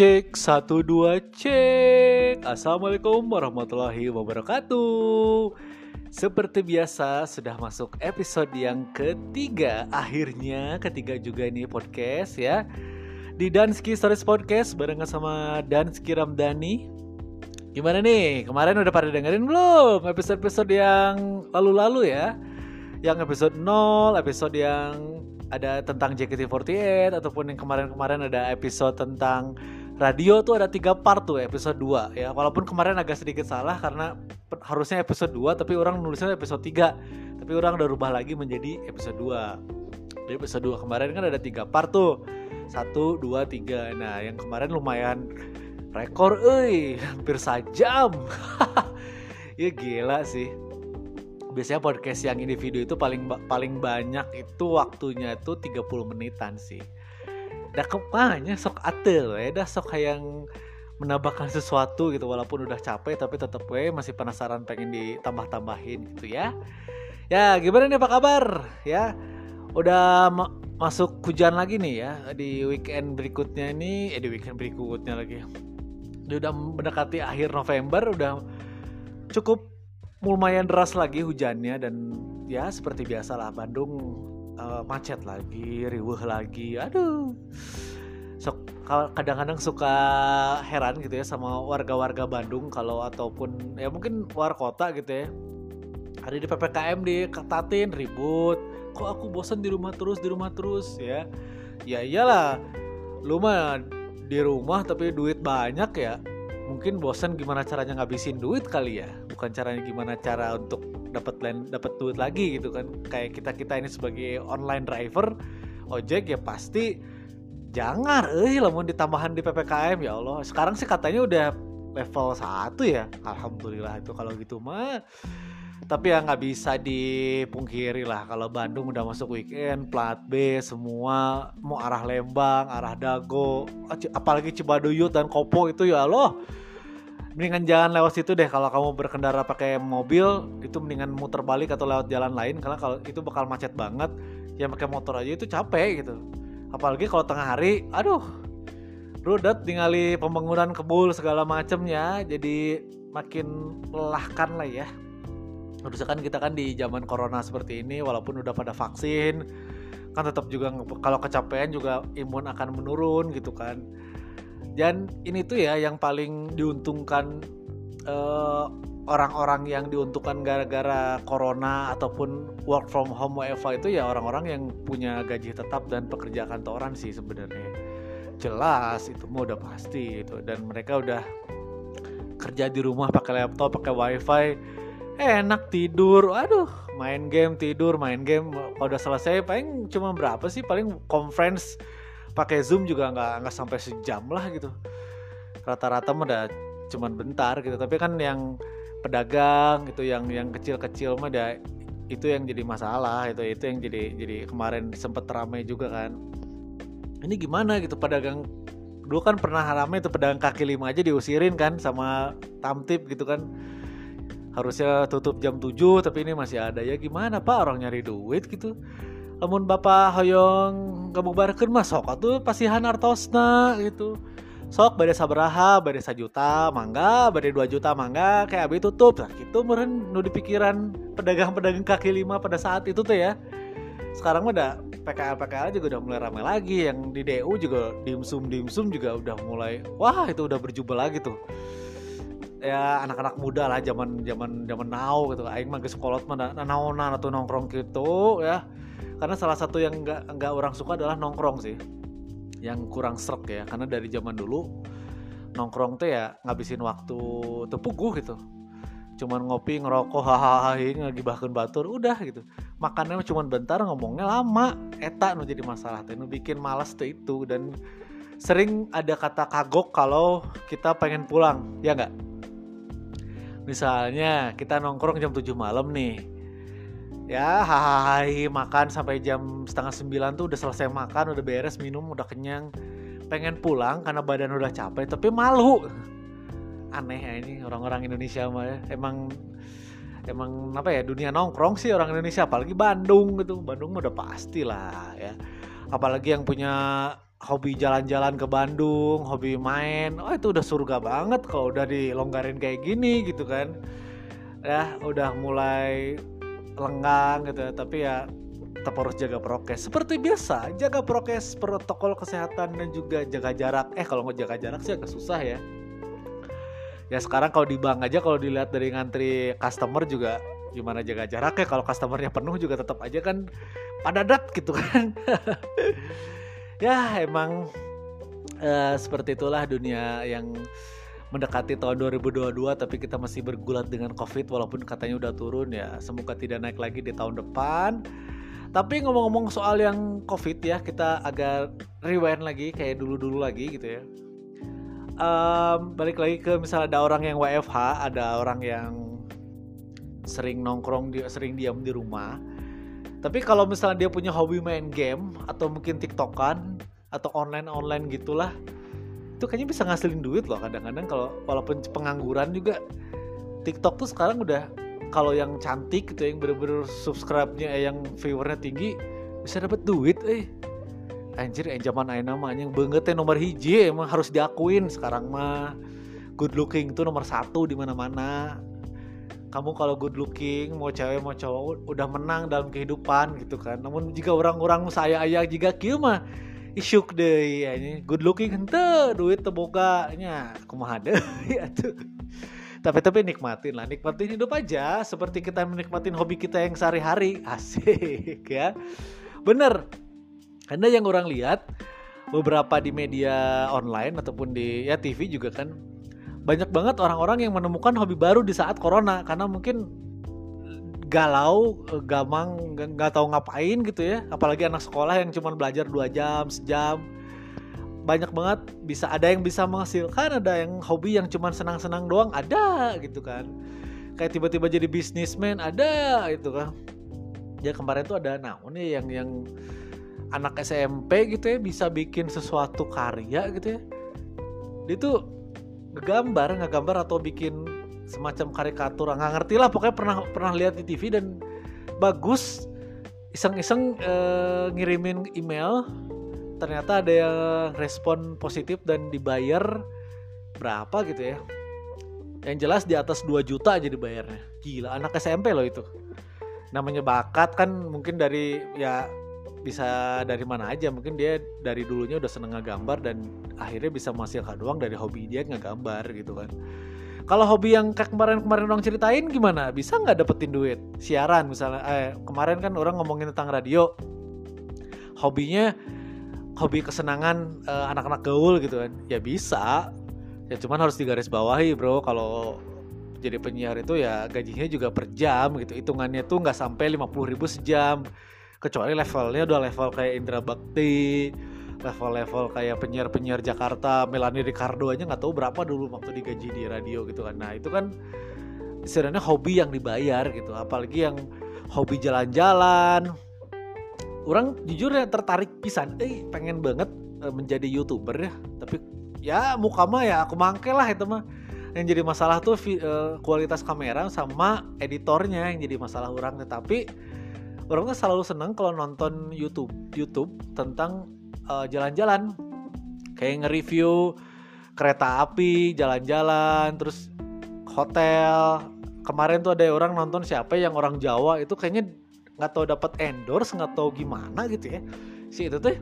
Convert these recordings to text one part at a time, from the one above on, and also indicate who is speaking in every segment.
Speaker 1: Cek satu dua cek Assalamualaikum warahmatullahi wabarakatuh Seperti biasa sudah masuk episode yang ketiga Akhirnya ketiga juga ini podcast ya Di Danski Stories Podcast barengan sama Danski Ramdhani Gimana nih? Kemarin udah pada dengerin belum episode-episode yang lalu-lalu ya? Yang episode 0, episode yang ada tentang JKT48 ataupun yang kemarin-kemarin ada episode tentang radio tuh ada tiga part tuh episode 2 ya. Walaupun kemarin agak sedikit salah karena harusnya episode 2 tapi orang nulisnya episode 3 tapi orang udah rubah lagi menjadi episode 2 di episode 2 kemarin kan ada tiga part tuh. Satu dua tiga. Nah yang kemarin lumayan rekor eh hampir sajam ya gila sih. Biasanya podcast yang individu itu paling paling banyak itu waktunya itu 30 menitan sih. Dah ke mana sok atel ya, dah sok yang menambahkan sesuatu gitu walaupun udah capek tapi tetap gue masih penasaran pengen ditambah-tambahin gitu ya. Ya gimana nih apa kabar ya? Udah ma masuk hujan lagi nih ya di weekend berikutnya ini eh di weekend berikutnya lagi. Udah mendekati akhir November udah cukup lumayan deras lagi hujannya dan ya seperti biasa lah Bandung uh, macet lagi, riuh lagi. Aduh. So, kadang-kadang suka heran gitu ya sama warga-warga Bandung kalau ataupun ya mungkin luar kota gitu ya. Ada di PPKM dikatatin ribut. Kok aku bosan di rumah terus, di rumah terus ya. Ya iyalah. Lu mah di rumah tapi duit banyak ya mungkin bosan gimana caranya ngabisin duit kali ya bukan caranya gimana cara untuk dapat dapat duit lagi gitu kan. Kayak kita kita ini sebagai online driver ojek ya pasti jangan eh mau ditambahan di ppkm ya allah. Sekarang sih katanya udah level 1 ya alhamdulillah itu kalau gitu mah. Tapi ya nggak bisa dipungkiri lah kalau Bandung udah masuk weekend plat B semua mau arah Lembang arah Dago apalagi Cibaduyut dan Kopo itu ya Allah mendingan jangan lewat situ deh. Kalau kamu berkendara pakai mobil itu mendingan muter balik atau lewat jalan lain. Karena kalau itu bakal macet banget. Yang pakai motor aja itu capek gitu. Apalagi kalau tengah hari aduh rudet tinggali pembangunan kebul segala macemnya. Jadi makin melelahkan lah ya. Harusnya kan kita kan di zaman corona seperti ini walaupun udah pada vaksin kan tetap juga kalau kecapean juga imun akan menurun gitu kan dan ini tuh ya yang paling diuntungkan eh, orang-orang yang diuntungkan gara-gara corona ataupun work from home WFA itu ya orang-orang yang punya gaji tetap dan pekerja kantoran sih sebenarnya. Jelas itu mau udah pasti itu dan mereka udah kerja di rumah pakai laptop pakai wifi enak tidur. Aduh main game tidur main game. Udah selesai paling cuma berapa sih? Paling conference pakai zoom juga nggak nggak sampai sejam lah gitu. Rata-rata mah udah cuman bentar gitu. Tapi kan yang pedagang gitu yang yang kecil-kecil mah ada itu yang jadi masalah itu itu yang jadi jadi kemarin sempet ramai juga kan. Ini gimana gitu pedagang? Dulu kan pernah ramai itu pedagang kaki lima aja diusirin kan sama tamtip gitu kan. Harusnya tutup jam 7 tapi ini masih ada. Ya gimana pak? Orang nyari duit gitu lamun bapak hoyong ngabubarkeun mah sok atuh pasihan artosna gitu. Sok bade sabaraha bade juta mangga bade 2 juta mangga kayak abi tutup. Nah gitu meren nu dipikiran pedagang-pedagang kaki lima pada saat itu tuh ya. Sekarang udah PKL PKL juga udah mulai ramai lagi yang di DU juga dimsum dimsum juga udah mulai wah itu udah berjubel lagi tuh. Ya anak-anak muda lah zaman zaman zaman now gitu. Aing mah geus kolot mah naonan atau nongkrong gitu ya karena salah satu yang nggak nggak orang suka adalah nongkrong sih. Yang kurang serak ya karena dari zaman dulu nongkrong tuh ya ngabisin waktu tepuguh gitu. Cuman ngopi ngerokok hahaha lagi bahkan batur udah gitu. Makannya cuman bentar ngomongnya lama. Eta nu jadi masalah tuh nu bikin malas tuh itu. Dan sering ada kata kagok kalau kita pengen pulang ya nggak? Misalnya kita nongkrong jam 7 malam nih ya hai makan sampai jam setengah sembilan tuh udah selesai makan udah beres minum udah kenyang pengen pulang karena badan udah capek tapi malu aneh ya ini orang-orang Indonesia mah ya. emang emang apa ya dunia nongkrong sih orang Indonesia apalagi Bandung gitu Bandung udah pasti lah ya apalagi yang punya hobi jalan-jalan ke Bandung, hobi main, oh itu udah surga banget kalau udah dilonggarin kayak gini gitu kan. Ya, udah mulai lenggang gitu ya, tapi ya tetap harus jaga prokes. Seperti biasa, jaga prokes, protokol kesehatan dan juga jaga jarak. Eh kalau nggak jaga jarak sih agak susah ya. Ya sekarang kalau di bank aja kalau dilihat dari ngantri customer juga gimana jaga jarak ya kalau customernya penuh juga tetap aja kan padadat gitu kan. ya emang uh, seperti itulah dunia yang mendekati tahun 2022 tapi kita masih bergulat dengan covid walaupun katanya udah turun ya semoga tidak naik lagi di tahun depan. Tapi ngomong-ngomong soal yang covid ya kita agak rewind lagi kayak dulu-dulu lagi gitu ya. Um, balik lagi ke misalnya ada orang yang WFH ada orang yang sering nongkrong sering diam di rumah. Tapi kalau misalnya dia punya hobi main game atau mungkin tiktokan atau online online gitulah itu kayaknya bisa ngasilin duit loh kadang-kadang kalau walaupun pengangguran juga. TikTok tuh sekarang udah kalau yang cantik gitu yang bener-bener subscribe-nya eh, yang viewernya tinggi bisa dapat duit eh. Anjir yang zaman ayo namanya banget ya nomor hiji emang harus diakuin. Sekarang mah good looking tuh nomor satu di mana-mana. Kamu kalau good looking mau cewek mau cowok udah menang dalam kehidupan gitu kan. Namun jika orang-orang saya ayah jika kieu mah isyuk deh ya ini good looking. Ente duit teboganya kumaha deh ya tuh. Tapi tapi nikmatin lah nikmatin hidup aja. Seperti kita menikmatin hobi kita yang sehari-hari. Asik ya. Bener. Karena yang orang lihat beberapa di media online ataupun di ya TV juga kan banyak banget orang-orang yang menemukan hobi baru di saat corona. Karena mungkin galau, gamang, nggak tahu ngapain gitu ya. Apalagi anak sekolah yang cuma belajar dua jam, sejam. Banyak banget bisa ada yang bisa menghasilkan, ada yang hobi yang cuma senang-senang doang, ada gitu kan. Kayak tiba-tiba jadi bisnismen, ada itu kan. Ya kemarin tuh ada naon nih yang yang anak SMP gitu ya bisa bikin sesuatu karya gitu ya. Dia tuh ngegambar ngegambar atau bikin semacam karikatur. Nggak ngerti lah pokoknya pernah pernah lihat di TV dan bagus. Iseng-iseng uh, ngirimin email. Ternyata ada yang respon positif dan dibayar berapa gitu ya. Yang jelas di atas 2 juta aja dibayarnya. Gila anak SMP loh itu. Namanya bakat kan mungkin dari ya bisa dari mana aja. Mungkin dia dari dulunya udah seneng ngegambar dan akhirnya bisa menghasilkan uang dari hobi dia ngegambar gitu kan kalau hobi yang kayak kemarin-kemarin orang ceritain gimana? Bisa nggak dapetin duit? Siaran misalnya. Eh, kemarin kan orang ngomongin tentang radio. Hobinya hobi kesenangan eh, anak-anak gaul gitu kan. Ya bisa. Ya cuman harus digaris bawahi bro. Kalau jadi penyiar itu ya gajinya juga per jam gitu. Hitungannya tuh nggak sampai 50 ribu sejam. Kecuali levelnya udah level kayak Indra Bakti level-level kayak penyiar-penyiar Jakarta Melani Ricardo aja nggak tahu berapa dulu waktu digaji di radio gitu kan. Nah itu kan istilahnya hobi yang dibayar gitu apalagi yang hobi jalan-jalan. Orang jujur ya tertarik pisan. Eh pengen banget eh, menjadi youtuber ya tapi ya muka mah ya aku mangke lah itu mah. Yang jadi masalah tuh uh, kualitas kamera sama editornya yang jadi masalah orang. Tetapi orang tuh selalu seneng kalau nonton YouTube YouTube tentang eh, jalan-jalan. Kayak nge-review kereta api jalan-jalan terus hotel. Kemarin tuh ada orang nonton siapa yang orang Jawa itu kayaknya nggak tahu dapat endorse nggak tahu gimana gitu ya. Si itu tuh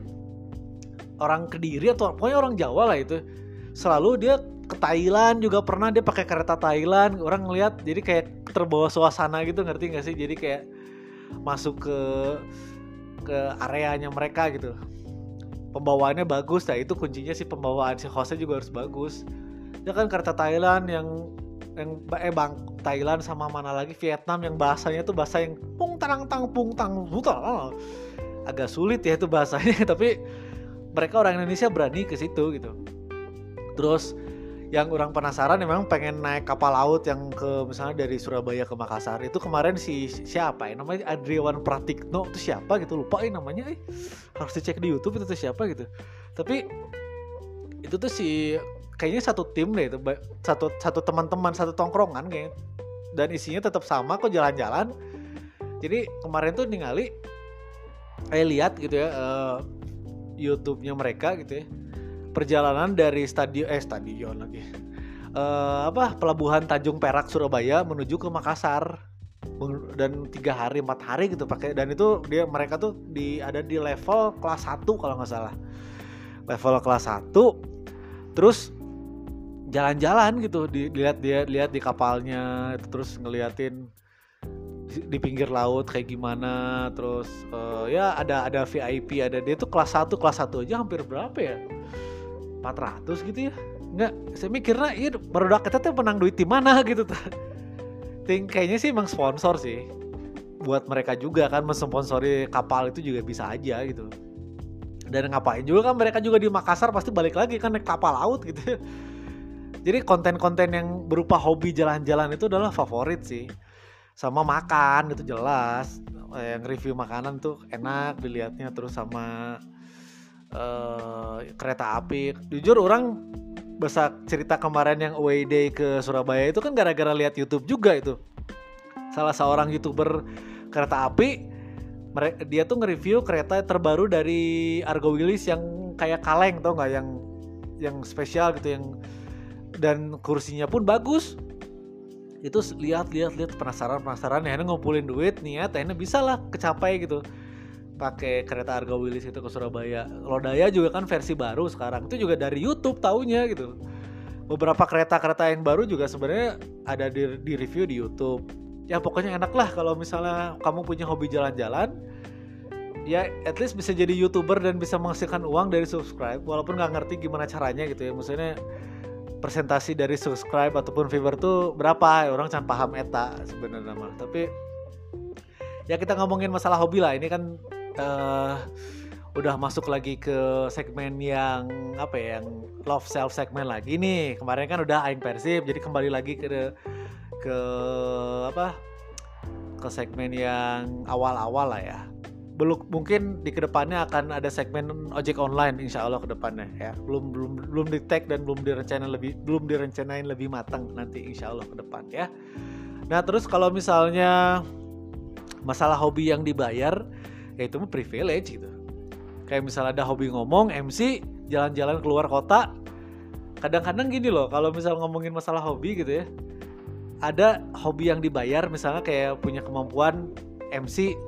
Speaker 1: orang kediri atau pokoknya orang Jawa lah itu. Selalu dia ke Thailand juga pernah dia pakai kereta Thailand. Orang ngeliat jadi kayak terbawa suasana gitu ngerti nggak sih? Jadi kayak masuk ke ke areanya mereka gitu pembawaannya bagus nah itu kuncinya sih pembawaan si hostnya juga harus bagus. Ya kan karena Thailand yang yang eh bang Thailand sama mana lagi? Vietnam yang bahasanya tuh bahasa yang pung tang tang pung tang buta agak sulit ya itu bahasanya tapi mereka orang Indonesia berani ke situ gitu. Terus yang orang penasaran memang pengen naik kapal laut yang ke misalnya dari Surabaya ke Makassar. Itu kemarin si siapa ya? Namanya Adriawan Pratikno itu siapa gitu? Lupa eh namanya eh. Harus dicek di YouTube itu tuh siapa gitu. Tapi itu tuh si kayaknya satu tim deh itu satu satu teman-teman satu tongkrongan kayak dan isinya tetap sama kok jalan-jalan. Jadi kemarin tuh ningali saya lihat gitu ya uh, YouTube-nya mereka gitu ya perjalanan dari stadion eh stadion lagi. Uh, apa pelabuhan Tanjung Perak Surabaya menuju ke Makassar. Dan tiga hari empat hari gitu pakai. Dan itu dia mereka tuh di ada di level kelas 1 kalau nggak salah. Level kelas 1 terus jalan-jalan gitu dilihat dia lihat di kapalnya terus ngeliatin di pinggir laut kayak gimana. Terus uh, ya ada ada VIP ada dia tuh kelas 1 kelas 1 aja hampir berapa ya 400 gitu ya Enggak, saya mikirnya iya baru kita tuh menang duit di mana gitu tuh. Think kayaknya sih emang sponsor sih. Buat mereka juga kan mensponsori kapal itu juga bisa aja gitu. Dan ngapain juga kan mereka juga di Makassar pasti balik lagi kan naik kapal laut gitu. Jadi konten-konten yang berupa hobi jalan-jalan itu adalah favorit sih. Sama makan itu jelas. Yang review makanan tuh enak dilihatnya terus sama uh, kereta api. Jujur orang besar cerita kemarin yang away day ke Surabaya itu kan gara-gara lihat YouTube juga itu. Salah seorang youtuber kereta api, dia tuh nge-review kereta terbaru dari Argo Wilis yang kayak kaleng tau nggak yang yang spesial gitu yang dan kursinya pun bagus itu lihat lihat lihat penasaran penasaran ya ngumpulin duit niat ya bisa lah kecapai gitu pakai kereta Argo Wilis itu ke Surabaya. Lodaya juga kan versi baru sekarang. Itu juga dari YouTube taunya gitu. Beberapa kereta-kereta yang baru juga sebenarnya ada di, di review di YouTube. Ya pokoknya enak lah kalau misalnya kamu punya hobi jalan-jalan, ya at least bisa jadi youtuber dan bisa menghasilkan uang dari subscribe walaupun nggak ngerti gimana caranya gitu ya maksudnya presentasi dari subscribe ataupun viewer tuh berapa ya orang can paham eta sebenarnya tapi ya kita ngomongin masalah hobi lah ini kan uh, udah masuk lagi ke segmen yang apa ya yang love self segmen lagi nih. Kemarin kan udah aing persib jadi kembali lagi ke ke apa ke segmen yang awal-awal lah ya. Belum mungkin di ke depannya akan ada segmen ojek online insya Allah ke depannya ya. Belum belum belum di tag dan belum direncanain lebih belum direncanain lebih matang nanti insya Allah ke depan ya. Nah terus kalau misalnya masalah hobi yang dibayar ya itu mah privilege gitu. Kayak misalnya ada hobi ngomong MC jalan-jalan keluar kota. Kadang-kadang gini loh kalau misal ngomongin masalah hobi gitu ya ada hobi yang dibayar misalnya kayak punya kemampuan MC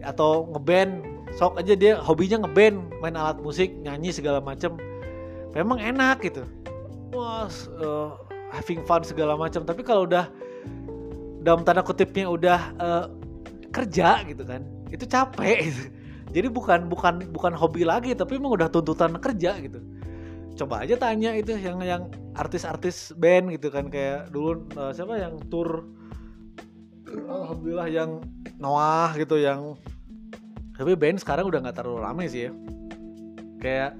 Speaker 1: atau ngeband sok aja dia hobinya ngeband main alat musik nyanyi segala macem. Memang enak gitu. Wah uh, having fun segala macam tapi kalau udah dalam tanda kutipnya udah uh, kerja gitu kan itu capek gitu. jadi bukan bukan bukan hobi lagi tapi emang udah tuntutan kerja gitu coba aja tanya itu yang yang artis-artis band gitu kan kayak dulu uh, siapa yang tour alhamdulillah yang Noah gitu yang tapi band sekarang udah nggak terlalu ramai sih ya kayak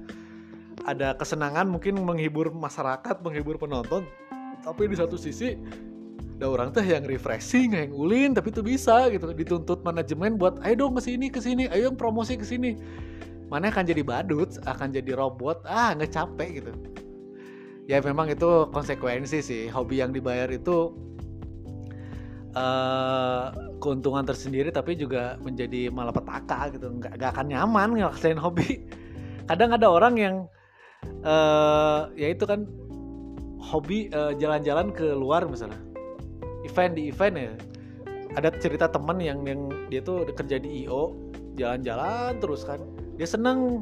Speaker 1: ada kesenangan mungkin menghibur masyarakat menghibur penonton tapi di satu sisi ada orang teh yang refreshing yang ulin tapi itu bisa gitu. Dituntut manajemen buat ayo dong ke sini ke sini ayo promosi ke sini. Mana akan jadi badut akan jadi robot ah nggak capek gitu. Ya memang itu konsekuensi sih. Hobi yang dibayar itu uh, keuntungan tersendiri tapi juga menjadi malapetaka gitu. Nggak, nggak akan nyaman ngelaksanain hobi. Kadang ada orang yang uh, ya itu kan hobi uh, jalan-jalan ke luar misalnya event di event ya. Ada cerita temen yang yang dia tuh kerja di IO jalan-jalan terus kan. Dia seneng.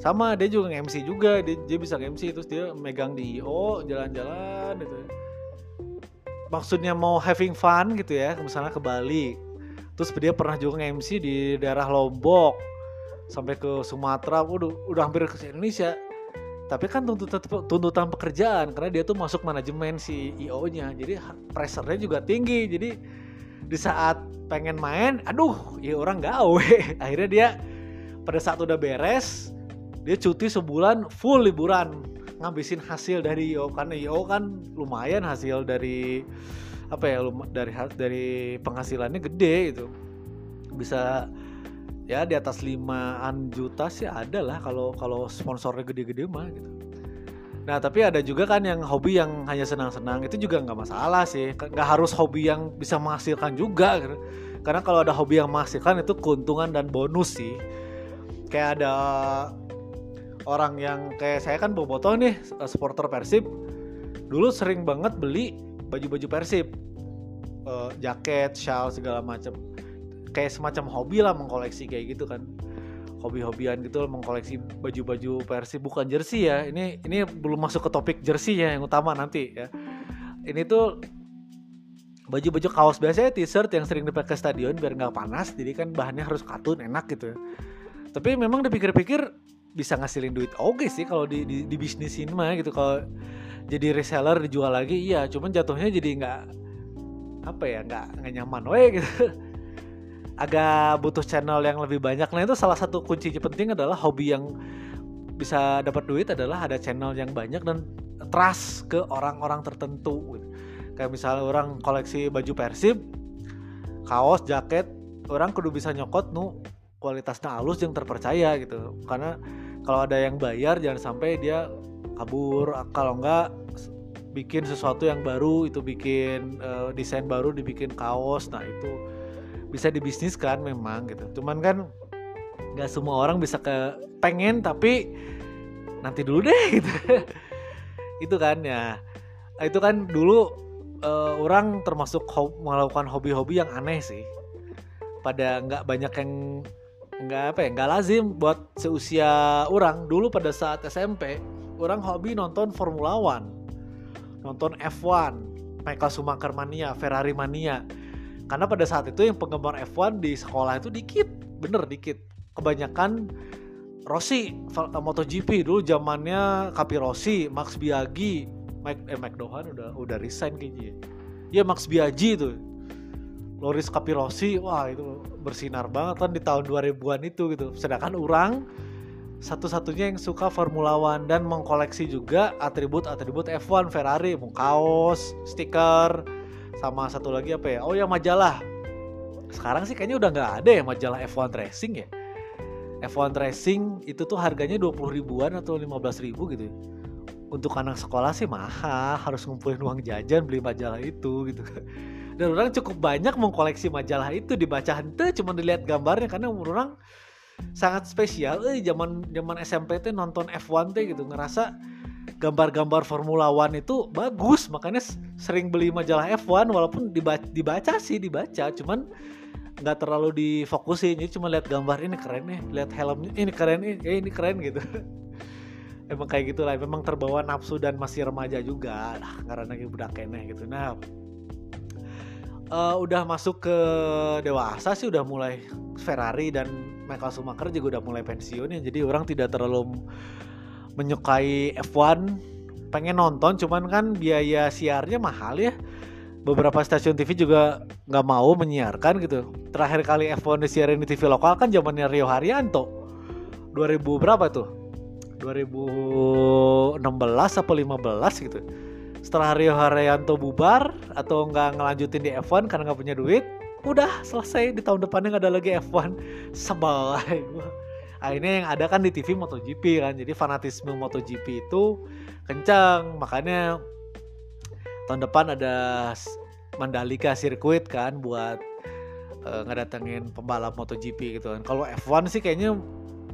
Speaker 1: Sama dia juga nge-MC juga. Dia, dia bisa nge-MC terus dia megang di IO jalan-jalan gitu. Maksudnya mau having fun gitu ya misalnya ke Bali. Terus dia pernah juga nge-MC di daerah Lombok sampai ke Sumatera. Udah udah hampir ke Indonesia tapi kan tuntutan tuntutan pekerjaan karena dia tuh masuk manajemen si IO nya jadi pressure-nya juga tinggi. Jadi di saat pengen main aduh ya orang gawe. Akhirnya dia pada saat udah beres dia cuti sebulan full liburan. Ngabisin hasil dari IO karena IO kan lumayan hasil dari apa ya dari dari penghasilannya gede itu bisa ya di atas limaan juta sih ada lah kalau kalau sponsornya gede-gede mah gitu. Nah tapi ada juga kan yang hobi yang hanya senang-senang itu juga nggak masalah sih, nggak harus hobi yang bisa menghasilkan juga. Gitu. Karena kalau ada hobi yang menghasilkan itu keuntungan dan bonus sih. Kayak ada orang yang kayak saya kan bobotoh nih supporter Persib dulu sering banget beli baju-baju Persib uh, jaket, shawl segala macam kayak semacam hobi lah mengkoleksi kayak gitu kan. Hobi-hobian gitu loh mengkoleksi baju-baju Persib bukan jersey ya. Ini ini belum masuk ke topik jersey ya yang utama nanti ya. Ini tuh baju-baju kaos biasanya t-shirt yang sering dipakai stadion biar nggak panas jadi kan bahannya harus katun enak gitu ya. tapi memang dipikir-pikir bisa ngasilin duit oke sih kalau di, di, di bisnisin mah gitu. Kalau jadi reseller dijual lagi iya. Cuman jatuhnya jadi nggak apa ya nggak nyaman weh gitu agak butuh channel yang lebih banyak. Nah itu salah satu kunci penting adalah hobi yang bisa dapat duit adalah ada channel yang banyak dan trust ke orang-orang tertentu. Kayak misalnya orang koleksi baju Persib, kaos, jaket, orang kudu bisa nyokot nu kualitasnya halus yang terpercaya gitu. Karena kalau ada yang bayar jangan sampai dia kabur. Kalau enggak bikin sesuatu yang baru itu bikin uh, desain baru dibikin kaos. Nah itu bisa dibisniskan memang gitu. Cuman kan nggak semua orang bisa ke pengen tapi nanti dulu deh gitu. Itu kan ya. Itu kan dulu uh, orang termasuk ho melakukan hobi-hobi yang aneh sih. Pada nggak banyak yang nggak apa ya nggak lazim buat seusia orang. Dulu pada saat SMP orang hobi nonton Formula One nonton F1 Michael Schumacher mania Ferrari mania karena pada saat itu yang penggemar F1 di sekolah itu dikit. Bener dikit. Kebanyakan Rossi MotoGP. Dulu zamannya Capi Rossi Max Biaggi Mike eh Mike Dohan udah udah resign kayaknya ya. Max Biaggi itu. Loris Capi Rossi wah itu bersinar banget kan di tahun 2000-an itu gitu. Sedangkan orang satu-satunya yang suka Formula One dan mengkoleksi juga atribut-atribut F1 Ferrari, kaos, stiker, sama satu lagi apa ya? Oh ya majalah. Sekarang sih kayaknya udah nggak ada ya majalah F1 Racing ya? F1 Racing itu tuh harganya 20 ribuan atau 15 ribu gitu ya. untuk anak sekolah sih mahal harus ngumpulin uang jajan beli majalah itu gitu. Dan orang cukup banyak mengkoleksi majalah itu dibaca hente cuma dilihat gambarnya karena umur orang sangat spesial. Eh zaman zaman SMP tuh nonton F1 teh gitu ngerasa gambar-gambar Formula One itu bagus makanya sering beli majalah F1 walaupun dibaca, dibaca sih dibaca cuman nggak terlalu difokusin. Jadi cuma lihat gambar ini keren nih lihat helmnya ini keren nih eh, ini keren gitu. Emang kayak gitulah memang terbawa nafsu dan masih remaja juga. Lah karena lagi budak kene gitu. Nah uh, udah masuk ke dewasa sih udah mulai Ferrari dan Michael Schumacher juga udah mulai pensiun ya. Jadi orang tidak terlalu menyukai F1 pengen nonton cuman kan biaya siarnya mahal ya. Beberapa stasiun TV juga nggak mau menyiarkan gitu. Terakhir kali F1 disiarin di TV lokal kan zamannya Rio Haryanto. 2000 berapa tuh? 2016 atau 15 gitu. Setelah Rio Haryanto bubar atau nggak ngelanjutin di F1 karena nggak punya duit udah selesai. Di tahun depannya nggak ada lagi F1 sebel akhirnya yang ada kan di TV MotoGP kan jadi fanatisme MotoGP itu kencang. Makanya tahun depan ada Mandalika sirkuit kan buat uh, ngedatengin pembalap MotoGP gitu kan. Kalau F1 sih kayaknya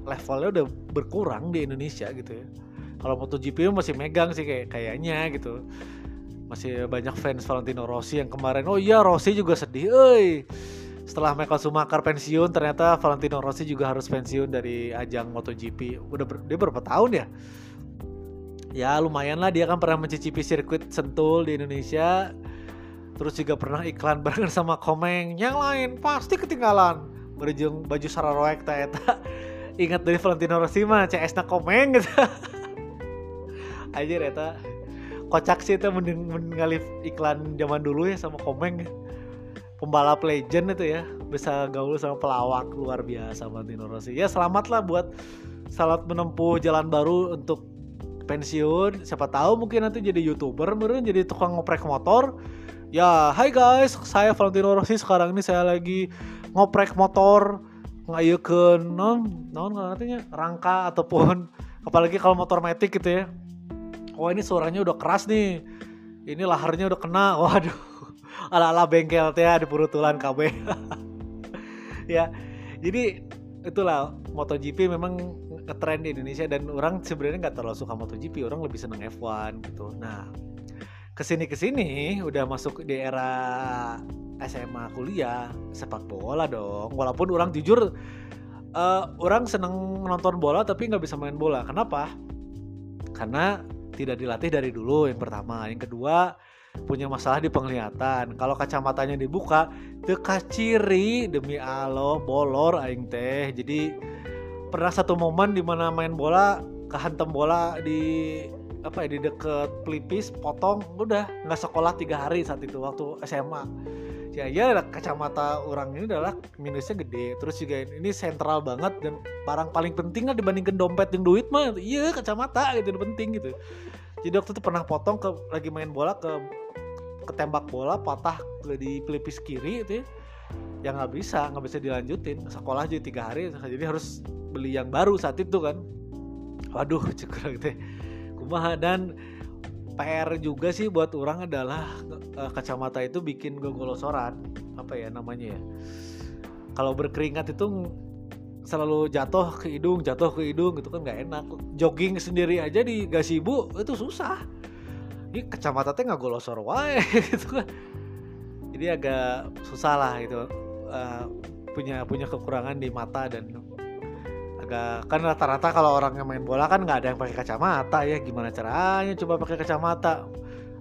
Speaker 1: levelnya udah berkurang di Indonesia gitu ya. Kalau MotoGP masih megang sih kayak kayaknya gitu. Masih banyak fans Valentino Rossi yang kemarin oh iya Rossi juga sedih eh setelah Michael Schumacher pensiun ternyata Valentino Rossi juga harus pensiun dari ajang MotoGP. Udah ber, dia berapa tahun ya? Ya lumayan lah. Dia kan pernah mencicipi sirkuit Sentul di Indonesia. Terus juga pernah iklan bareng sama Komeng. Yang lain pasti ketinggalan. Berjung baju Sararoek eta. Ingat dari Valentino Rossi mah CS na Komeng gitu. Aja eta. Kocak sih itu mending iklan zaman dulu ya sama Komeng pembalap legend itu ya. Bisa gaul sama pelawak luar biasa Valentino Rossi. Ya selamat lah buat selamat menempuh jalan baru untuk pensiun. Siapa tahu mungkin nanti jadi youtuber mungkin jadi tukang ngoprek motor. Ya hai guys saya Valentino Rossi. Sekarang ini saya lagi ngoprek motor ngayukeun non non artinya rangka ataupun apalagi kalau motor metik gitu ya. Oh ini suaranya udah keras nih. Ini laharnya udah kena waduh ala-ala bengkel teh di perutulan KB ya jadi itulah MotoGP memang ngetren di Indonesia dan orang sebenarnya nggak terlalu suka MotoGP orang lebih seneng F1 gitu. Nah ke sini ke sini udah masuk di era SMA kuliah sepak bola dong. Walaupun orang jujur uh, orang seneng nonton bola tapi nggak bisa main bola. Kenapa? Karena tidak dilatih dari dulu yang pertama. Yang kedua punya masalah di penglihatan. Kalau kacamatanya dibuka teka ciri demi alo bolor aing teh. Jadi pernah satu momen di mana main bola kehantem bola di apa ya di deket pelipis potong udah nggak sekolah tiga hari saat itu waktu SMA ya ya kacamata orang ini adalah minusnya gede. Terus juga ini sentral banget dan barang paling penting lah dibandingkan dompet dan duit mah. Iya kacamata gitu penting gitu. Jadi waktu itu pernah potong ke lagi main bola ke ketembak bola patah di pelipis kiri itu ya ya nggak bisa nggak bisa dilanjutin. Sekolah aja tiga hari jadi harus beli yang baru saat itu kan. Waduh cukup gitu kumaha dan PR juga sih buat orang adalah uh, kacamata itu bikin gogolosoran apa ya namanya ya. Kalau berkeringat itu selalu jatuh ke hidung jatuh ke hidung gitu kan nggak enak. Jogging sendiri aja di gasibu itu susah ini kacamata teh nggak golosor wae gitu kan. Jadi agak susah lah gitu uh, punya punya kekurangan di mata dan agak kan rata-rata kalau orang yang main bola kan nggak ada yang pakai kacamata ya gimana caranya coba pakai kacamata?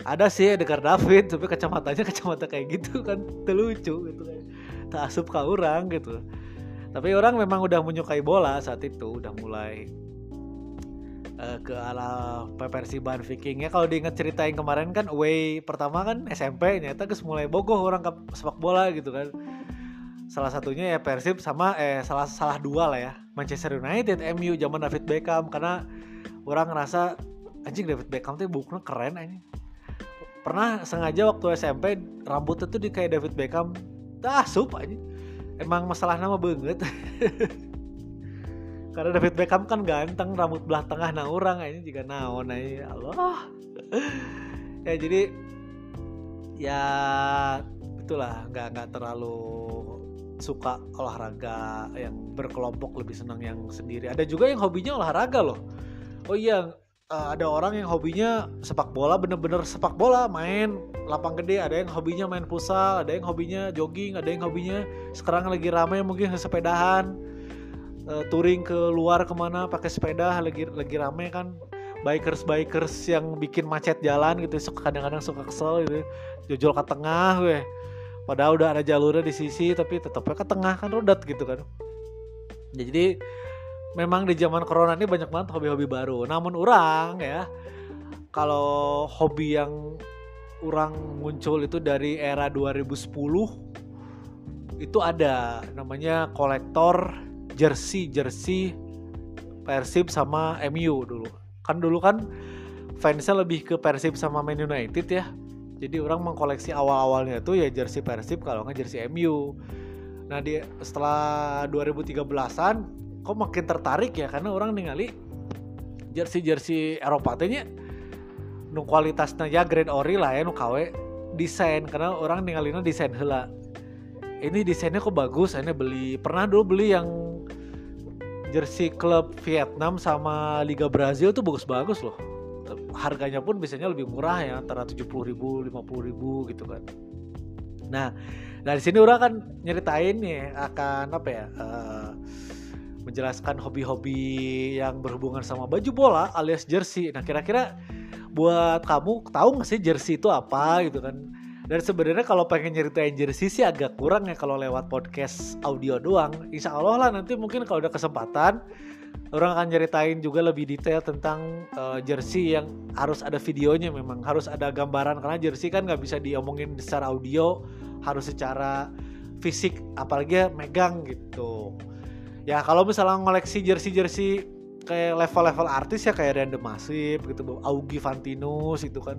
Speaker 1: Ada sih Edgar David tapi kacamatanya kacamata kayak gitu kan terlucu gitu kan. Tak asup ke orang gitu. Tapi orang memang udah menyukai bola saat itu udah mulai uh, ke ala Persiban Viking ya kalau diingat cerita yang kemarin kan away pertama kan SMP nyata ke mulai bogoh orang ke sepak bola gitu kan. Salah satunya ya Persib sama eh salah salah dua lah ya. Manchester United MU zaman David Beckham. Karena orang ngerasa anjing David Beckham tuh bukunya keren aja pernah sengaja waktu SMP rambut itu di kayak David Beckham. Dah sup aja emang masalah nama banget karena David Beckham kan ganteng rambut belah tengah nah orang aja juga naon aja. Allah. Ya jadi ya itulah nggak nggak terlalu suka olahraga yang berkelompok lebih senang yang sendiri. Ada juga yang hobinya olahraga loh. Oh iya uh, ada orang yang hobinya sepak bola bener-bener sepak bola main lapang gede. Ada yang hobinya main futsal ada yang hobinya jogging ada yang hobinya sekarang lagi ramai mungkin sepedahan uh, touring ke luar ke mana pakai sepeda lagi lagi rame kan. Bikers bikers yang bikin macet jalan gitu kadang-kadang suka kesel gitu. Jojol ke tengah weh. Padahal udah ada jalurnya di sisi tapi tetapnya ke tengah kan rodat gitu kan. Ya, jadi memang di zaman corona ini banyak banget hobi-hobi baru. Namun orang ya kalau hobi yang orang muncul itu dari era 2010 itu ada. Namanya kolektor jersey jersey Persib sama MU dulu. Kan dulu kan fansnya lebih ke Persib sama Man United ya. Jadi orang mengkoleksi awal-awalnya tuh ya jersey Persib kalau nggak jersey MU. Nah di setelah 2013-an kok makin tertarik ya? Karena orang ningali jersey-jersey Eropa tehnya nu kualitasnya ya grade ori lah ya nu KW desain. Karena orang ningalina desain hela. Ini desainnya kok bagus, ini beli. Pernah dulu beli yang jersey klub Vietnam sama Liga Brazil tuh bagus-bagus loh. Harganya pun biasanya lebih murah ya antara 70 ribu 50 ribu gitu kan. Nah dari sini orang kan nyeritain nih akan apa ya uh, menjelaskan hobi-hobi yang berhubungan sama baju bola alias jersey. Nah kira-kira buat kamu tahu nggak sih jersey itu apa gitu kan dan sebenarnya kalau pengen nyeritain jersey sih agak kurang ya kalau lewat podcast audio doang. Insya Allah lah nanti mungkin kalau ada kesempatan orang akan nyeritain juga lebih detail tentang uh, jersey yang harus ada videonya. Memang harus ada gambaran karena jersey kan nggak bisa diomongin secara audio harus secara fisik apalagi megang gitu. Ya kalau misalnya ngoleksi jersey-jersey kayak level-level artis ya kayak Random Masif gitu Augie Fantinus itu kan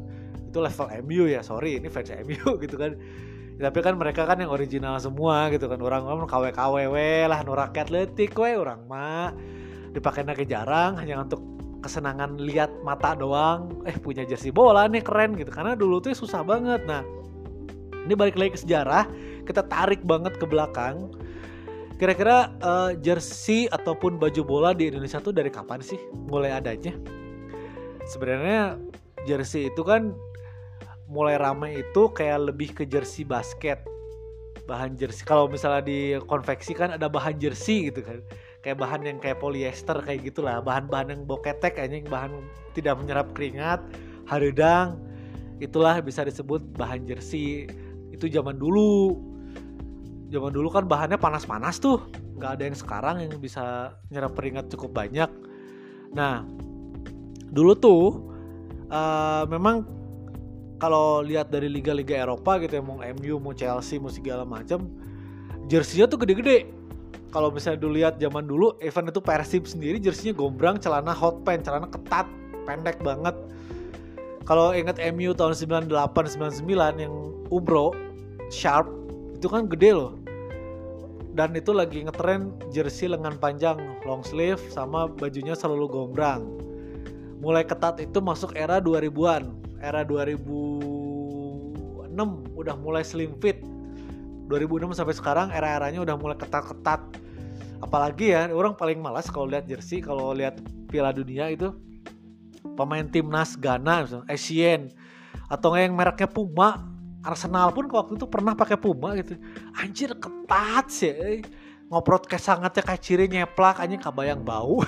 Speaker 1: itu level MU ya sorry ini fans MU gitu kan. Tapi kan mereka kan yang original semua gitu kan. Orang orang KW KW lah nu rakyat letik we orang mah. Dipakai lagi jarang hanya untuk kesenangan lihat mata doang. Eh punya jersey bola nih keren gitu. Karena dulu tuh susah banget. Nah ini balik lagi ke sejarah. Kita tarik banget ke belakang. Kira-kira uh, jersey ataupun baju bola di Indonesia tuh dari kapan sih mulai adanya? Sebenarnya jersey itu kan mulai ramai itu kayak lebih ke jersey basket. Bahan jersey. Kalau misalnya di konveksi kan ada bahan jersey gitu kan. Kayak bahan yang kayak polyester kayak gitulah. Bahan-bahan yang boketek kayaknya bahan tidak menyerap keringat haridang itulah bisa disebut bahan jersey. Itu zaman dulu. Zaman dulu kan bahannya panas-panas tuh. Nggak ada yang sekarang yang bisa nyerap keringat cukup banyak. Nah dulu tuh uh, memang kalau lihat dari liga-liga Eropa gitu ya mau MU mau Chelsea mau segala macam jersinya tuh gede-gede. Kalau misalnya dulu lihat zaman dulu event itu Persib sendiri jersinya gombrang celana hot pants celana ketat pendek banget. Kalau ingat MU tahun 98 99 yang Umbro Sharp itu kan gede loh. Dan itu lagi ngetren jersey lengan panjang long sleeve sama bajunya selalu gombrang. Mulai ketat itu masuk era 2000-an era 2006 udah mulai slim fit. 2006 sampai sekarang era-eranya udah mulai ketat-ketat. Apalagi ya orang paling malas kalau lihat jersey kalau lihat Piala Dunia itu pemain timnas Ghana Asian atau yang mereknya Puma. Arsenal pun waktu itu pernah pakai Puma gitu. Anjir ketat sih eh. ngoprot kayak sangatnya ciri nyeplak anjing kabayang bau.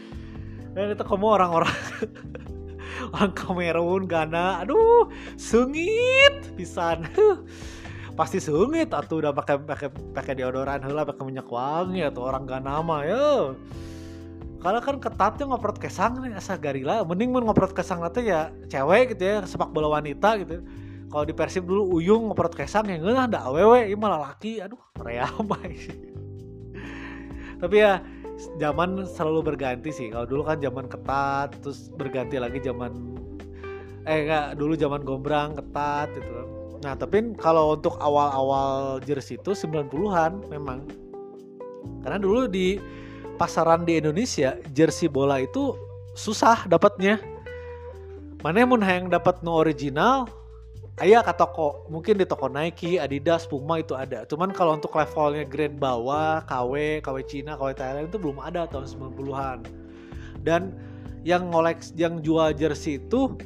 Speaker 1: Dan itu kamu orang-orang orang Kamerun Ghana. Aduh sengit pisan. Pasti sengit atau udah pakai pakai pakai deodoran lah pakai minyak wangi atau orang Ghana mah ya karena kan ketatnya ngoprot kesang nih asa garila. Mending mun ngoprot kesang nanti ya cewek gitu ya sepak bola wanita gitu. Kalau di Persib dulu Uyung ngoprot kesang yang enggak ada awewe ini malah laki. Aduh rea tapi ya zaman selalu berganti sih. Kalau dulu kan zaman ketat, terus berganti lagi zaman eh enggak dulu zaman gombrang ketat gitu. Nah, tapi kalau untuk awal-awal jersey itu 90-an memang. Karena dulu di pasaran di Indonesia jersey bola itu susah dapatnya. Mana yang yang dapat no original, ayah ke toko mungkin di toko Nike, Adidas, Puma itu ada. Cuman kalau untuk levelnya grade bawah, KW, KW Cina, KW Thailand itu belum ada tahun 90-an. Dan yang ngolek yang jual jersey itu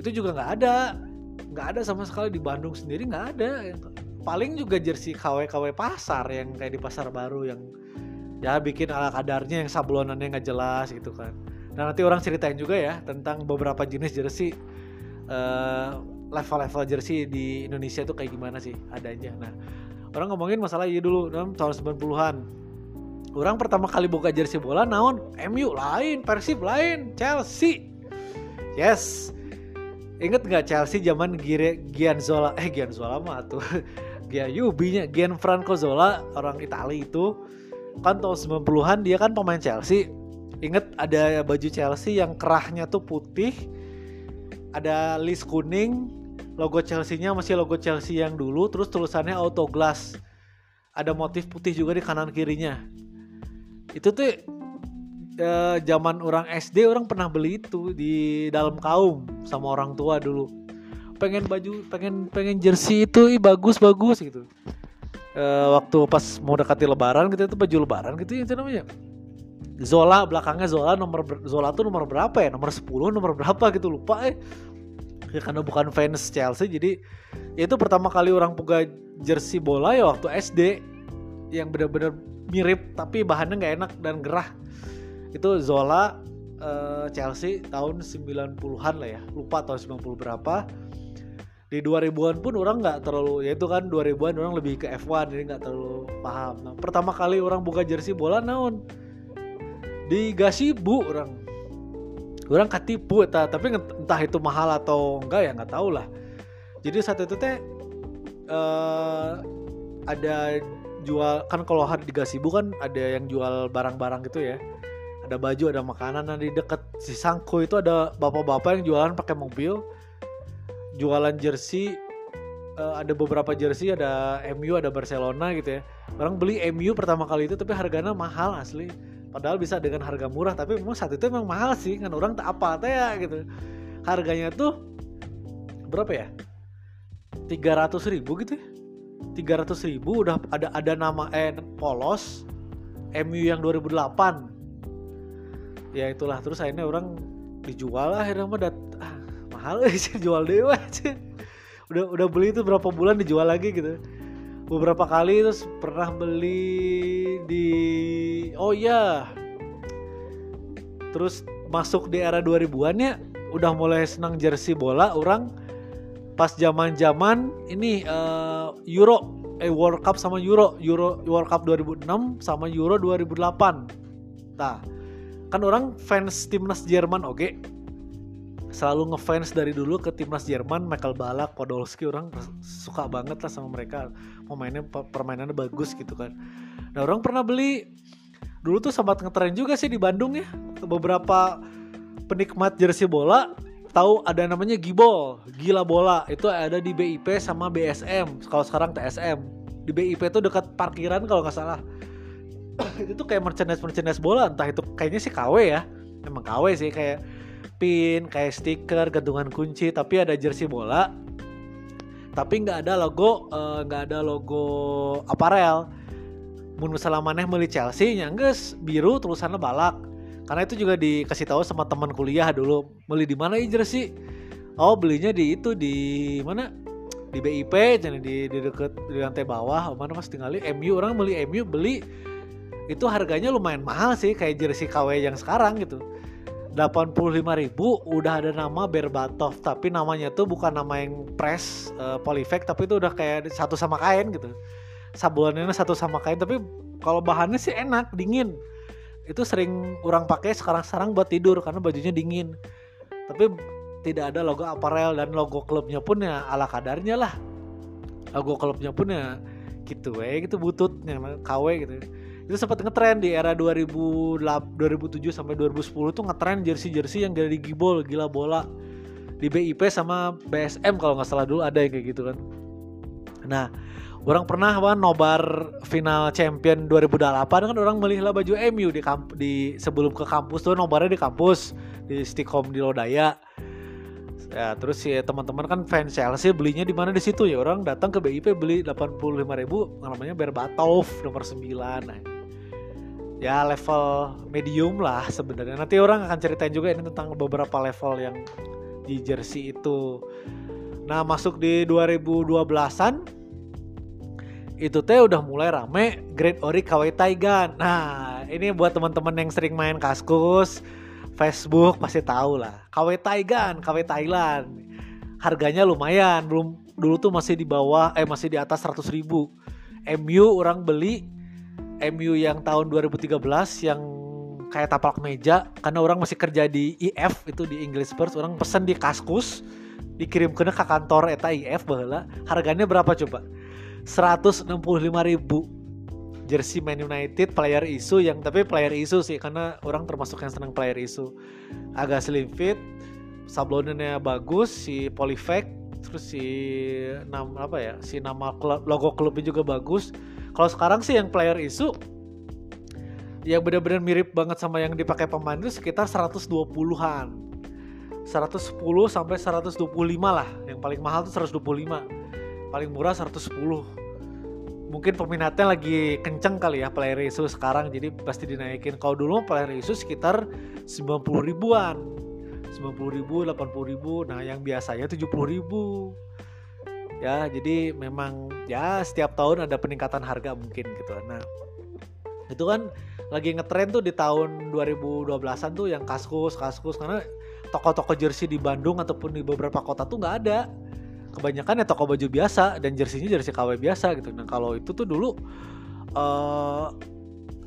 Speaker 1: itu juga nggak ada. nggak ada sama sekali di Bandung sendiri nggak ada. Paling juga jersey KW KW pasar yang kayak di pasar baru yang ya bikin ala kadarnya yang sablonannya nggak jelas gitu kan. Dan nanti orang ceritain juga ya tentang beberapa jenis jersey uh, level-level jersey di Indonesia itu kayak gimana sih adanya. Nah, orang ngomongin masalah iya dulu tahun 90-an. Orang pertama kali buka jersey bola naon MU lain, Persib lain, Chelsea. Yes. Ingat nggak Chelsea zaman Gian Zola eh Gian Zola mah tuh. Gian Yubinya Gian Franco Zola orang Italia itu kan tahun 90-an dia kan pemain Chelsea. Ingat ada baju Chelsea yang kerahnya tuh putih, ada list kuning, logo Chelsea-nya masih logo Chelsea yang dulu terus tulisannya auto glass. Ada motif putih juga di kanan kirinya. Itu tuh eh, zaman orang SD orang pernah beli itu di dalam kaum sama orang tua dulu. Pengen baju pengen pengen jersey itu ih, bagus bagus gitu. Eh, waktu pas mau dekati lebaran gitu itu baju lebaran gitu itu namanya. Zola belakangnya Zola nomor Zola tuh nomor berapa ya? Nomor 10 nomor berapa gitu lupa eh ya karena bukan fans Chelsea jadi ya itu pertama kali orang buka jersey bola ya waktu SD yang benar-benar mirip tapi bahannya nggak enak dan gerah. Itu Zola uh, Chelsea tahun 90-an lah ya lupa tahun 90 berapa. Di 2000-an pun orang nggak terlalu ya itu kan 2000-an orang lebih ke F1 jadi nggak terlalu paham. Nah, pertama kali orang buka jersey bola naon? Di Gasibu orang orang ketipu ta, tapi entah itu mahal atau enggak ya nggak tahu lah. Jadi saat itu teh uh, ada jual kan kalau hari di Gasibu kan ada yang jual barang-barang gitu ya. Ada baju ada makanan nah di dekat si Sangko itu ada bapak-bapak yang jualan pakai mobil jualan jersey uh, ada beberapa jersey ada MU ada Barcelona gitu ya. Orang beli MU pertama kali itu tapi harganya mahal asli padahal bisa dengan harga murah tapi memang saat itu memang mahal sih. Kan orang tak apa teh ya gitu. Harganya tuh berapa ya? 300 ribu gitu ya? 300 ribu udah ada ada nama eh polos MU yang 2008 ya itulah. Terus akhirnya orang dijual lah akhirnya mah dat ah, mahal sih jual dewa udah udah beli itu berapa bulan dijual lagi gitu beberapa kali terus pernah beli di oh iya. Terus masuk di era 2000-an ya udah mulai senang jersey bola orang. Pas zaman-zaman ini uh, Euro eh World Cup sama Euro Euro World Cup 2006 sama Euro 2008 nah kan orang fans timnas Jerman oke? okay? Selalu ngefans dari dulu ke timnas Jerman Michael Balak Podolski orang suka banget lah sama mereka pemainnya permainannya bagus gitu kan nah orang pernah beli dulu tuh sempat ngetren juga sih di Bandung ya beberapa penikmat jersey bola tahu ada namanya Gibol, gila bola. Itu ada di BIP sama BSM. Kalau sekarang TSM. Di BIP itu dekat parkiran kalau nggak salah. itu tuh kayak merchandise merchandise bola, entah itu kayaknya sih KW ya. Emang KW sih kayak pin, kayak stiker, gantungan kunci, tapi ada jersey bola. Tapi nggak ada logo, eh, nggak uh, ada logo aparel. Mun misalnya maneh beli Chelsea, nyangges biru tulisannya balak. Karena itu juga dikasih tahu sama teman kuliah dulu beli di mana sih oh belinya di itu di mana? Di BIP jadi di, di deket di lantai bawah. Oh, mana mas tinggalin MU orang beli MU beli. Itu harganya lumayan mahal sih kayak jersey KW yang sekarang gitu 85 ribu udah ada nama Berbatov tapi namanya tuh bukan nama yang press uh, polyfect tapi itu udah kayak satu sama kain gitu. Sabulannya satu sama kain tapi kalau bahannya sih enak dingin. Itu sering orang pakai sekarang-sekarang buat tidur karena bajunya dingin. Tapi tidak ada logo aparel dan logo klubnya pun ya ala kadarnya lah. Logo klubnya pun ya gitu eh gitu bututnya KW gitu itu sempat ngetren di era 2008, 2007 sampai 2010 tuh ngetren jersey-jersey yang dari gibol gila bola di BIP sama BSM kalau nggak salah dulu ada yang kayak gitu kan. Nah orang pernah apa nobar final champion 2008 kan orang melihat baju MU di kamp di sebelum ke kampus tuh nobarnya di kampus di Stikom di Lodaya. Ya terus si teman-teman kan fans Chelsea belinya di mana? Di situ ya orang datang ke BIP beli 85 ribu namanya Berbatov nomor 9 nah, ya level medium lah sebenarnya nanti orang akan ceritain juga ini tentang beberapa level yang di jersey itu nah masuk di 2012an itu teh udah mulai rame Great Ori KW Taigan. Nah, ini buat teman-teman yang sering main Kaskus, Facebook pasti tahu lah. KW Taigan, KW Thailand. Harganya lumayan, belum dulu tuh masih di bawah eh masih di atas 100 ribu. MU orang beli MU yang tahun 2013 yang kayak tapak meja karena orang masih kerja di IF itu di English First orang pesen di Kaskus dikirim ke kantor eta IF bahwa harganya berapa coba? 165 ribu. Jersey Man United player isu yang tapi player isu sih karena orang termasuk yang senang player isu. Agak slim fit sablonnya bagus si polyfect terus si nama apa ya si nama logo klubnya juga bagus kalau sekarang sih yang player isu yang benar-benar mirip banget sama yang dipakai pemain itu sekitar 120-an 110 sampai 125 lah. Yang paling mahal tuh 125 paling murah 110 mungkin peminatnya lagi kenceng kali ya player isu sekarang jadi pasti dinaikin. Kalau dulu player isu sekitar 90 ribuan. 90 ribu 80 ribu. Nah yang biasanya 70 ribu ya jadi memang ya setiap tahun ada peningkatan harga mungkin gitu nah itu kan lagi ngetren tuh di tahun 2012an tuh yang kaskus kaskus karena toko-toko jersey di Bandung ataupun di beberapa kota tuh nggak ada kebanyakan ya toko baju biasa dan jersinya jersey KW biasa gitu. Nah kalau itu tuh dulu uh,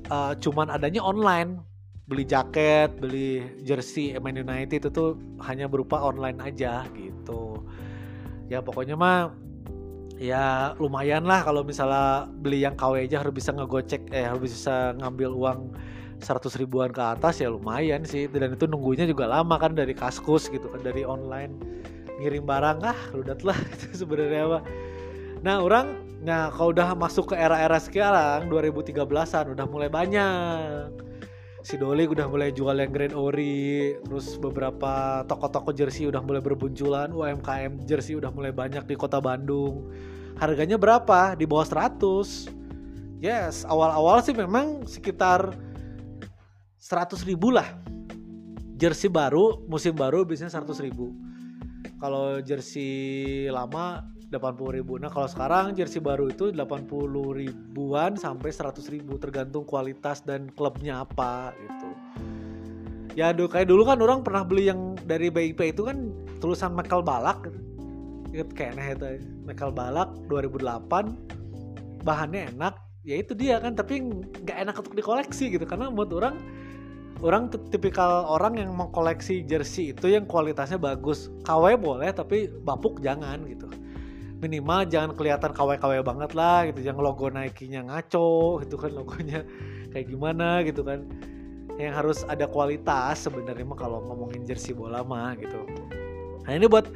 Speaker 1: uh, cuman adanya online beli jaket, beli jersey Man United itu tuh hanya berupa online aja gitu. Ya pokoknya mah ya lumayan lah kalau misalnya beli yang KW aja harus bisa ngegocek eh harus bisa ngambil uang 100 ribuan ke atas ya lumayan sih. Dan itu nunggunya juga lama kan dari kaskus gitu kan dari online ngirim barang. Ah rudat lah itu sebenarnya apa nah orang nah kalau udah masuk ke era-era sekarang 2013an udah mulai banyak si Doli udah mulai jual yang Grand Ori terus beberapa toko-toko jersey udah mulai berbunculan UMKM jersey udah mulai banyak di kota Bandung. Harganya berapa? Di bawah 100 yes awal-awal sih memang sekitar 100 ribu lah. Jersey baru musim baru biasanya 100 ribu. Kalau jersey lama 80 ribu. Nah kalau sekarang jersey baru itu 80 ribuan sampai 100 ribu tergantung kualitas dan klubnya apa gitu. Ya aduh kayak dulu kan orang pernah beli yang dari BIP itu kan tulisan Michael Balak inget kayaknya itu Michael Balak 2008 bahannya enak. Ya itu dia kan tapi nggak enak untuk dikoleksi gitu. Karena menurut orang orang tipikal orang yang mau koleksi jersey itu yang kualitasnya bagus. KW boleh tapi bapuk jangan gitu minimal jangan kelihatan KW-KW banget lah gitu. Yang logo Nike-nya ngaco gitu kan logonya kayak gimana gitu kan. Yang harus ada kualitas sebenarnya mah kalau ngomongin jersey bola mah gitu. Nah ini buat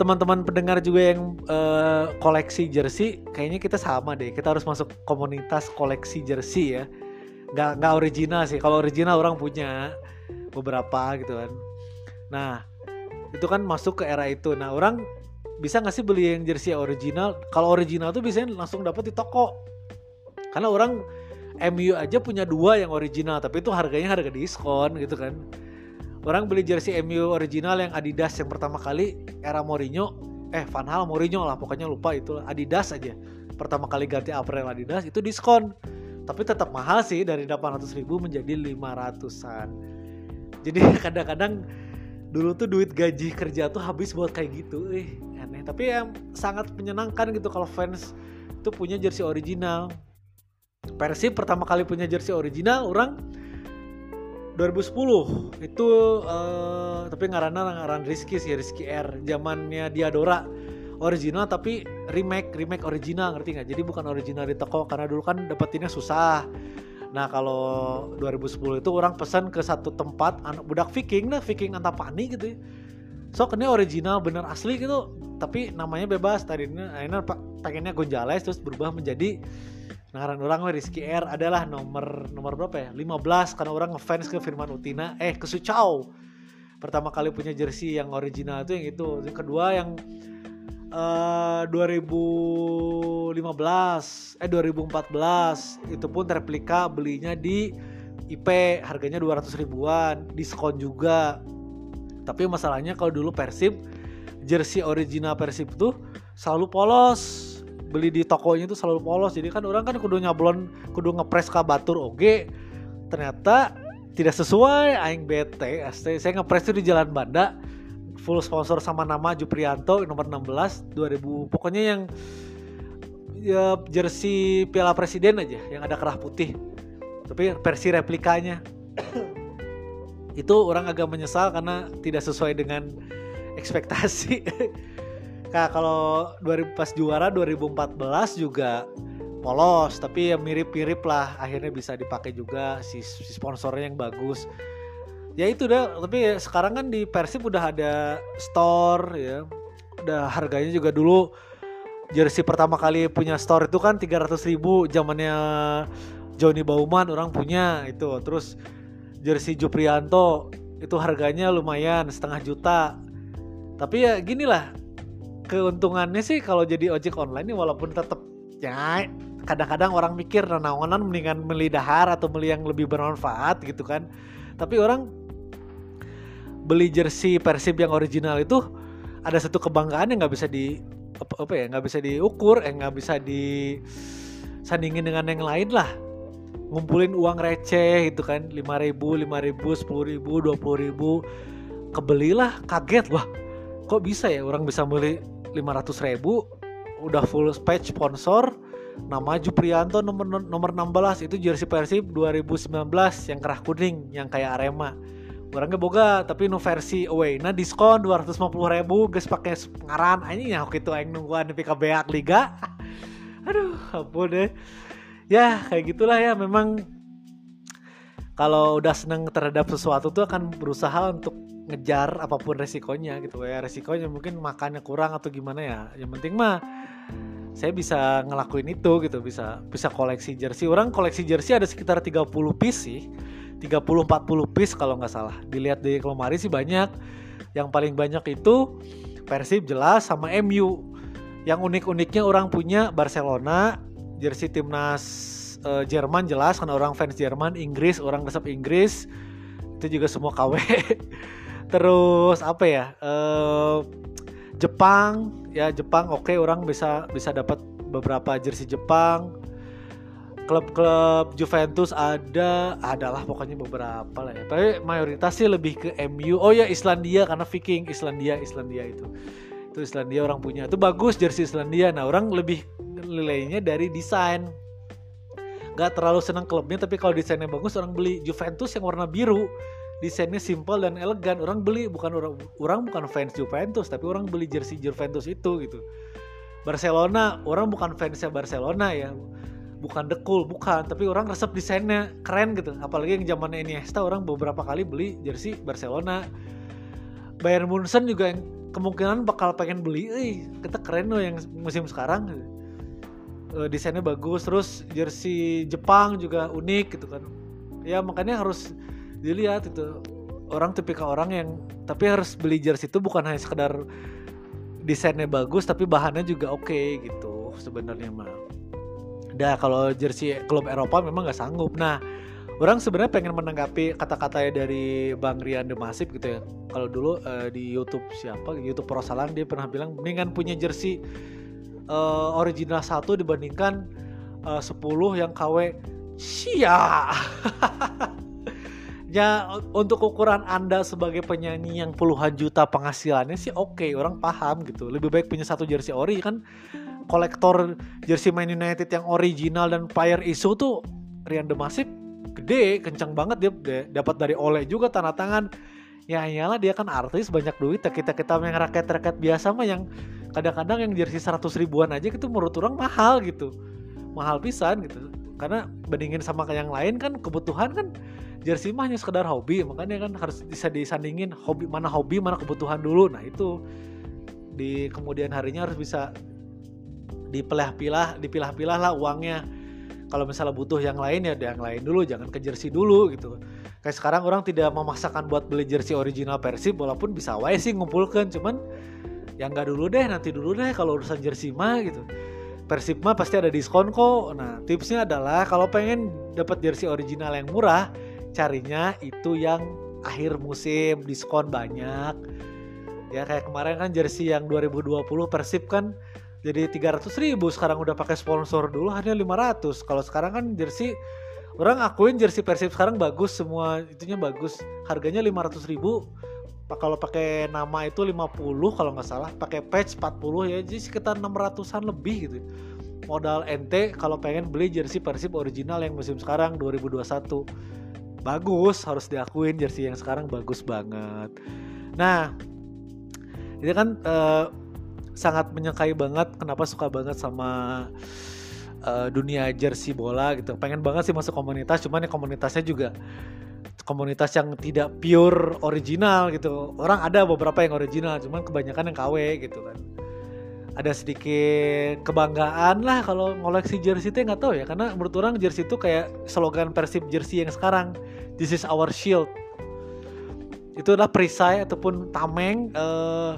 Speaker 1: teman-teman pendengar juga yang uh, koleksi jersey kayaknya kita sama deh. Kita harus masuk komunitas koleksi jersey ya. Nggak nggak original sih. Kalau original orang punya beberapa gitu kan. Nah itu kan masuk ke era itu. Nah orang bisa nggak sih beli yang jersey original? Kalau original tuh biasanya langsung dapat di toko. Karena orang MU aja punya dua yang original tapi itu harganya harga diskon gitu kan. Orang beli jersey MU original yang Adidas yang pertama kali era Mourinho eh Van Hal Mourinho lah pokoknya lupa itu Adidas aja. Pertama kali ganti April Adidas itu diskon. Tapi tetap mahal sih dari 800 ribu menjadi 500an jadi kadang-kadang dulu tuh duit gaji kerja tuh habis buat kayak gitu eh aneh. Tapi yang sangat menyenangkan gitu kalau fans tuh punya jersey original. Persib pertama kali punya jersey original orang 2010 itu uh, tapi ngaranna ngaran Rizky sih Rizky R. Zamannya Diadora. Original tapi remake remake original ngerti nggak? Jadi bukan original di toko karena dulu kan dapetinnya susah nah kalau 2010 itu orang pesan ke satu tempat anak budak Viking nah Viking Antapani gitu ya. so ini original bener asli gitu tapi namanya bebas tadinya akhirnya pengennya Gonzales terus berubah menjadi Ngaran orang Rizky R adalah nomor nomor berapa ya? 15 karena orang ngefans ke Firman Utina eh ke Sucau. Pertama kali punya jersey yang original itu yang itu. Yang kedua yang uh, 2015 eh 2014 itu pun replika belinya di IP harganya 200 ribuan diskon juga. Tapi masalahnya kalau dulu Persib jersey original Persib tuh selalu polos. Beli di tokonya itu selalu polos. Jadi kan orang kan kudu nyablon kudu ngepres ke batur oke. Ternyata tidak sesuai aing bete. Saya ngepres itu di Jalan Banda full sponsor sama nama Juprianto nomor 16 2000 pokoknya yang ya jersey Piala Presiden aja yang ada kerah putih. Tapi versi replikanya. Itu orang agak menyesal karena tidak sesuai dengan ekspektasi. Nah, kalau 2000 pas juara 2014 juga polos, tapi ya mirip-mirip lah. Akhirnya bisa dipakai juga si, si sponsornya yang bagus ya itu dah tapi sekarang kan di Persib udah ada store ya. Udah harganya juga dulu jersey pertama kali punya store itu kan 300 ribu zamannya Johnny Bauman orang punya itu. Terus jersey Juprianto itu harganya lumayan setengah juta. Tapi ya gini lah keuntungannya sih kalau jadi ojek online ini walaupun tetap ya kadang-kadang orang mikir nanaonan mendingan beli dahar atau beli yang lebih bermanfaat gitu kan. Tapi orang beli jersey Persib yang original itu ada satu kebanggaan yang nggak bisa di apa, ya nggak bisa diukur eh nggak bisa disandingin dengan yang lain lah. Ngumpulin uang receh itu kan lima ribu lima ribu sepuluh ribu dua puluh ribu. Kebelilah kaget wah kok bisa ya orang bisa beli lima ratus ribu? Udah full patch sponsor nama Juprianto nomor nomor 16 itu jersey Persib 2019 yang kerah kuning yang kayak Arema orangnya boga tapi nu versi away nah diskon 250 ribu guys pakai ngaran. Ini ya itu yang nungguan di PKB liga. Aduh ampun deh ya kayak gitulah ya memang kalau udah seneng terhadap sesuatu tuh akan berusaha untuk ngejar apa pun resikonya gitu ya. Resikonya mungkin makannya kurang atau gimana ya. Yang penting mah saya bisa ngelakuin itu gitu bisa bisa koleksi jersey. Orang koleksi jersey ada sekitar 30 piece sih 30-40 piece kalau nggak salah. Dilihat di lemari sih banyak. Yang paling banyak itu Persib jelas sama MU. yang unik-uniknya orang punya Barcelona jersey timnas uh, Jerman jelas karena orang fans Jerman Inggris orang resep Inggris itu juga semua KW terus apa ya uh, Jepang ya Jepang oke okay, orang bisa bisa dapat beberapa jersey Jepang klub-klub Juventus ada adalah pokoknya beberapa lah ya. Tapi mayoritas sih lebih ke MU oh ya Islandia karena Viking. Islandia Islandia itu. Itu Islandia orang punya. Itu bagus jersey Islandia. Nah orang lebih nilainya dari desain. Gak terlalu senang klubnya tapi kalau desainnya bagus orang beli Juventus yang warna biru. Desainnya simple dan elegan. Orang beli bukan orang orang bukan fans Juventus tapi orang beli jersey Juventus itu gitu. Barcelona orang bukan fansnya Barcelona ya bukan dekul bukan. Tapi orang resep desainnya keren gitu. Apalagi yang zaman Iniesta orang beberapa kali beli jersey Barcelona. Bayern Munchen juga yang kemungkinan bakal pengen beli. Eh kita keren loh yang musim sekarang. E, desainnya bagus. Terus jersey Jepang juga unik gitu kan. Ya makanya harus dilihat itu. Orang tipikal orang yang tapi harus beli jersey itu bukan hanya sekedar desainnya bagus tapi bahannya juga oke okay, gitu sebenarnya mah Nah kalau jersey klub Eropa memang nggak sanggup. Nah orang sebenarnya pengen menanggapi kata-katanya dari Bang Rian Demasif gitu ya. Kalau dulu uh, di YouTube siapa YouTube Prosalang dia pernah bilang mendingan punya jersey uh, original satu dibandingkan uh, 10 yang KW sia. ya untuk ukuran anda sebagai penyanyi yang puluhan juta penghasilannya sih oke okay, orang paham gitu lebih baik punya satu jersey ori kan kolektor jersey Man United yang original dan fire issue tuh Rian Demasif gede kencang banget dia, dapat dari Oleh juga tanda tangan. Ya iyalah dia kan artis banyak duit kita kita yang rakyat rakyat biasa mah yang kadang-kadang yang jersey 100 ribuan aja itu menurut orang mahal gitu. Mahal pisan gitu. Karena bandingin sama yang lain kan kebutuhan kan jersey mah hanya sekedar hobi. Makanya kan harus bisa disandingin hobi mana hobi mana kebutuhan dulu. Nah itu. Di kemudian harinya harus bisa dipilah-pilah dipilah-pilah lah uangnya. Kalau misalnya butuh yang lain ya yang lain dulu jangan ke jersey dulu gitu. Kayak sekarang orang tidak memaksakan buat beli jersey original Persib walaupun bisa wae sih ngumpulkan cuman yang nggak dulu deh nanti dulu deh kalau urusan jersey mah gitu. Persib mah pasti ada diskon kok. Nah tipsnya adalah kalau pengen dapat jersey original yang murah carinya itu yang akhir musim diskon banyak. Ya kayak kemarin kan jersey yang 2020 Persib kan jadi 300 ribu sekarang udah pakai sponsor dulu hanya 500 kalau sekarang kan jersey orang akuin jersey Persib sekarang bagus semua itunya bagus. Harganya 500 ribu kalau pakai nama itu 50 kalau nggak salah. Pakai patch 40 ya jadi sekitar 600an lebih gitu. Modal NT kalau pengen beli jersey Persib original yang musim sekarang 2021 bagus harus diakuin jersey yang sekarang bagus banget. Nah ini kan uh, sangat menyukai banget kenapa suka banget sama uh, dunia jersey bola gitu. Pengen banget sih masuk komunitas cuman ya komunitasnya juga komunitas yang tidak pure original gitu. Orang ada beberapa yang original cuman kebanyakan yang KW gitu kan. Ada sedikit kebanggaan lah kalau ngoleksi jersey itu nggak tahu ya. Karena menurut orang jersey itu kayak slogan Persib jersey yang sekarang this is our shield. Itu adalah perisai ataupun tameng uh,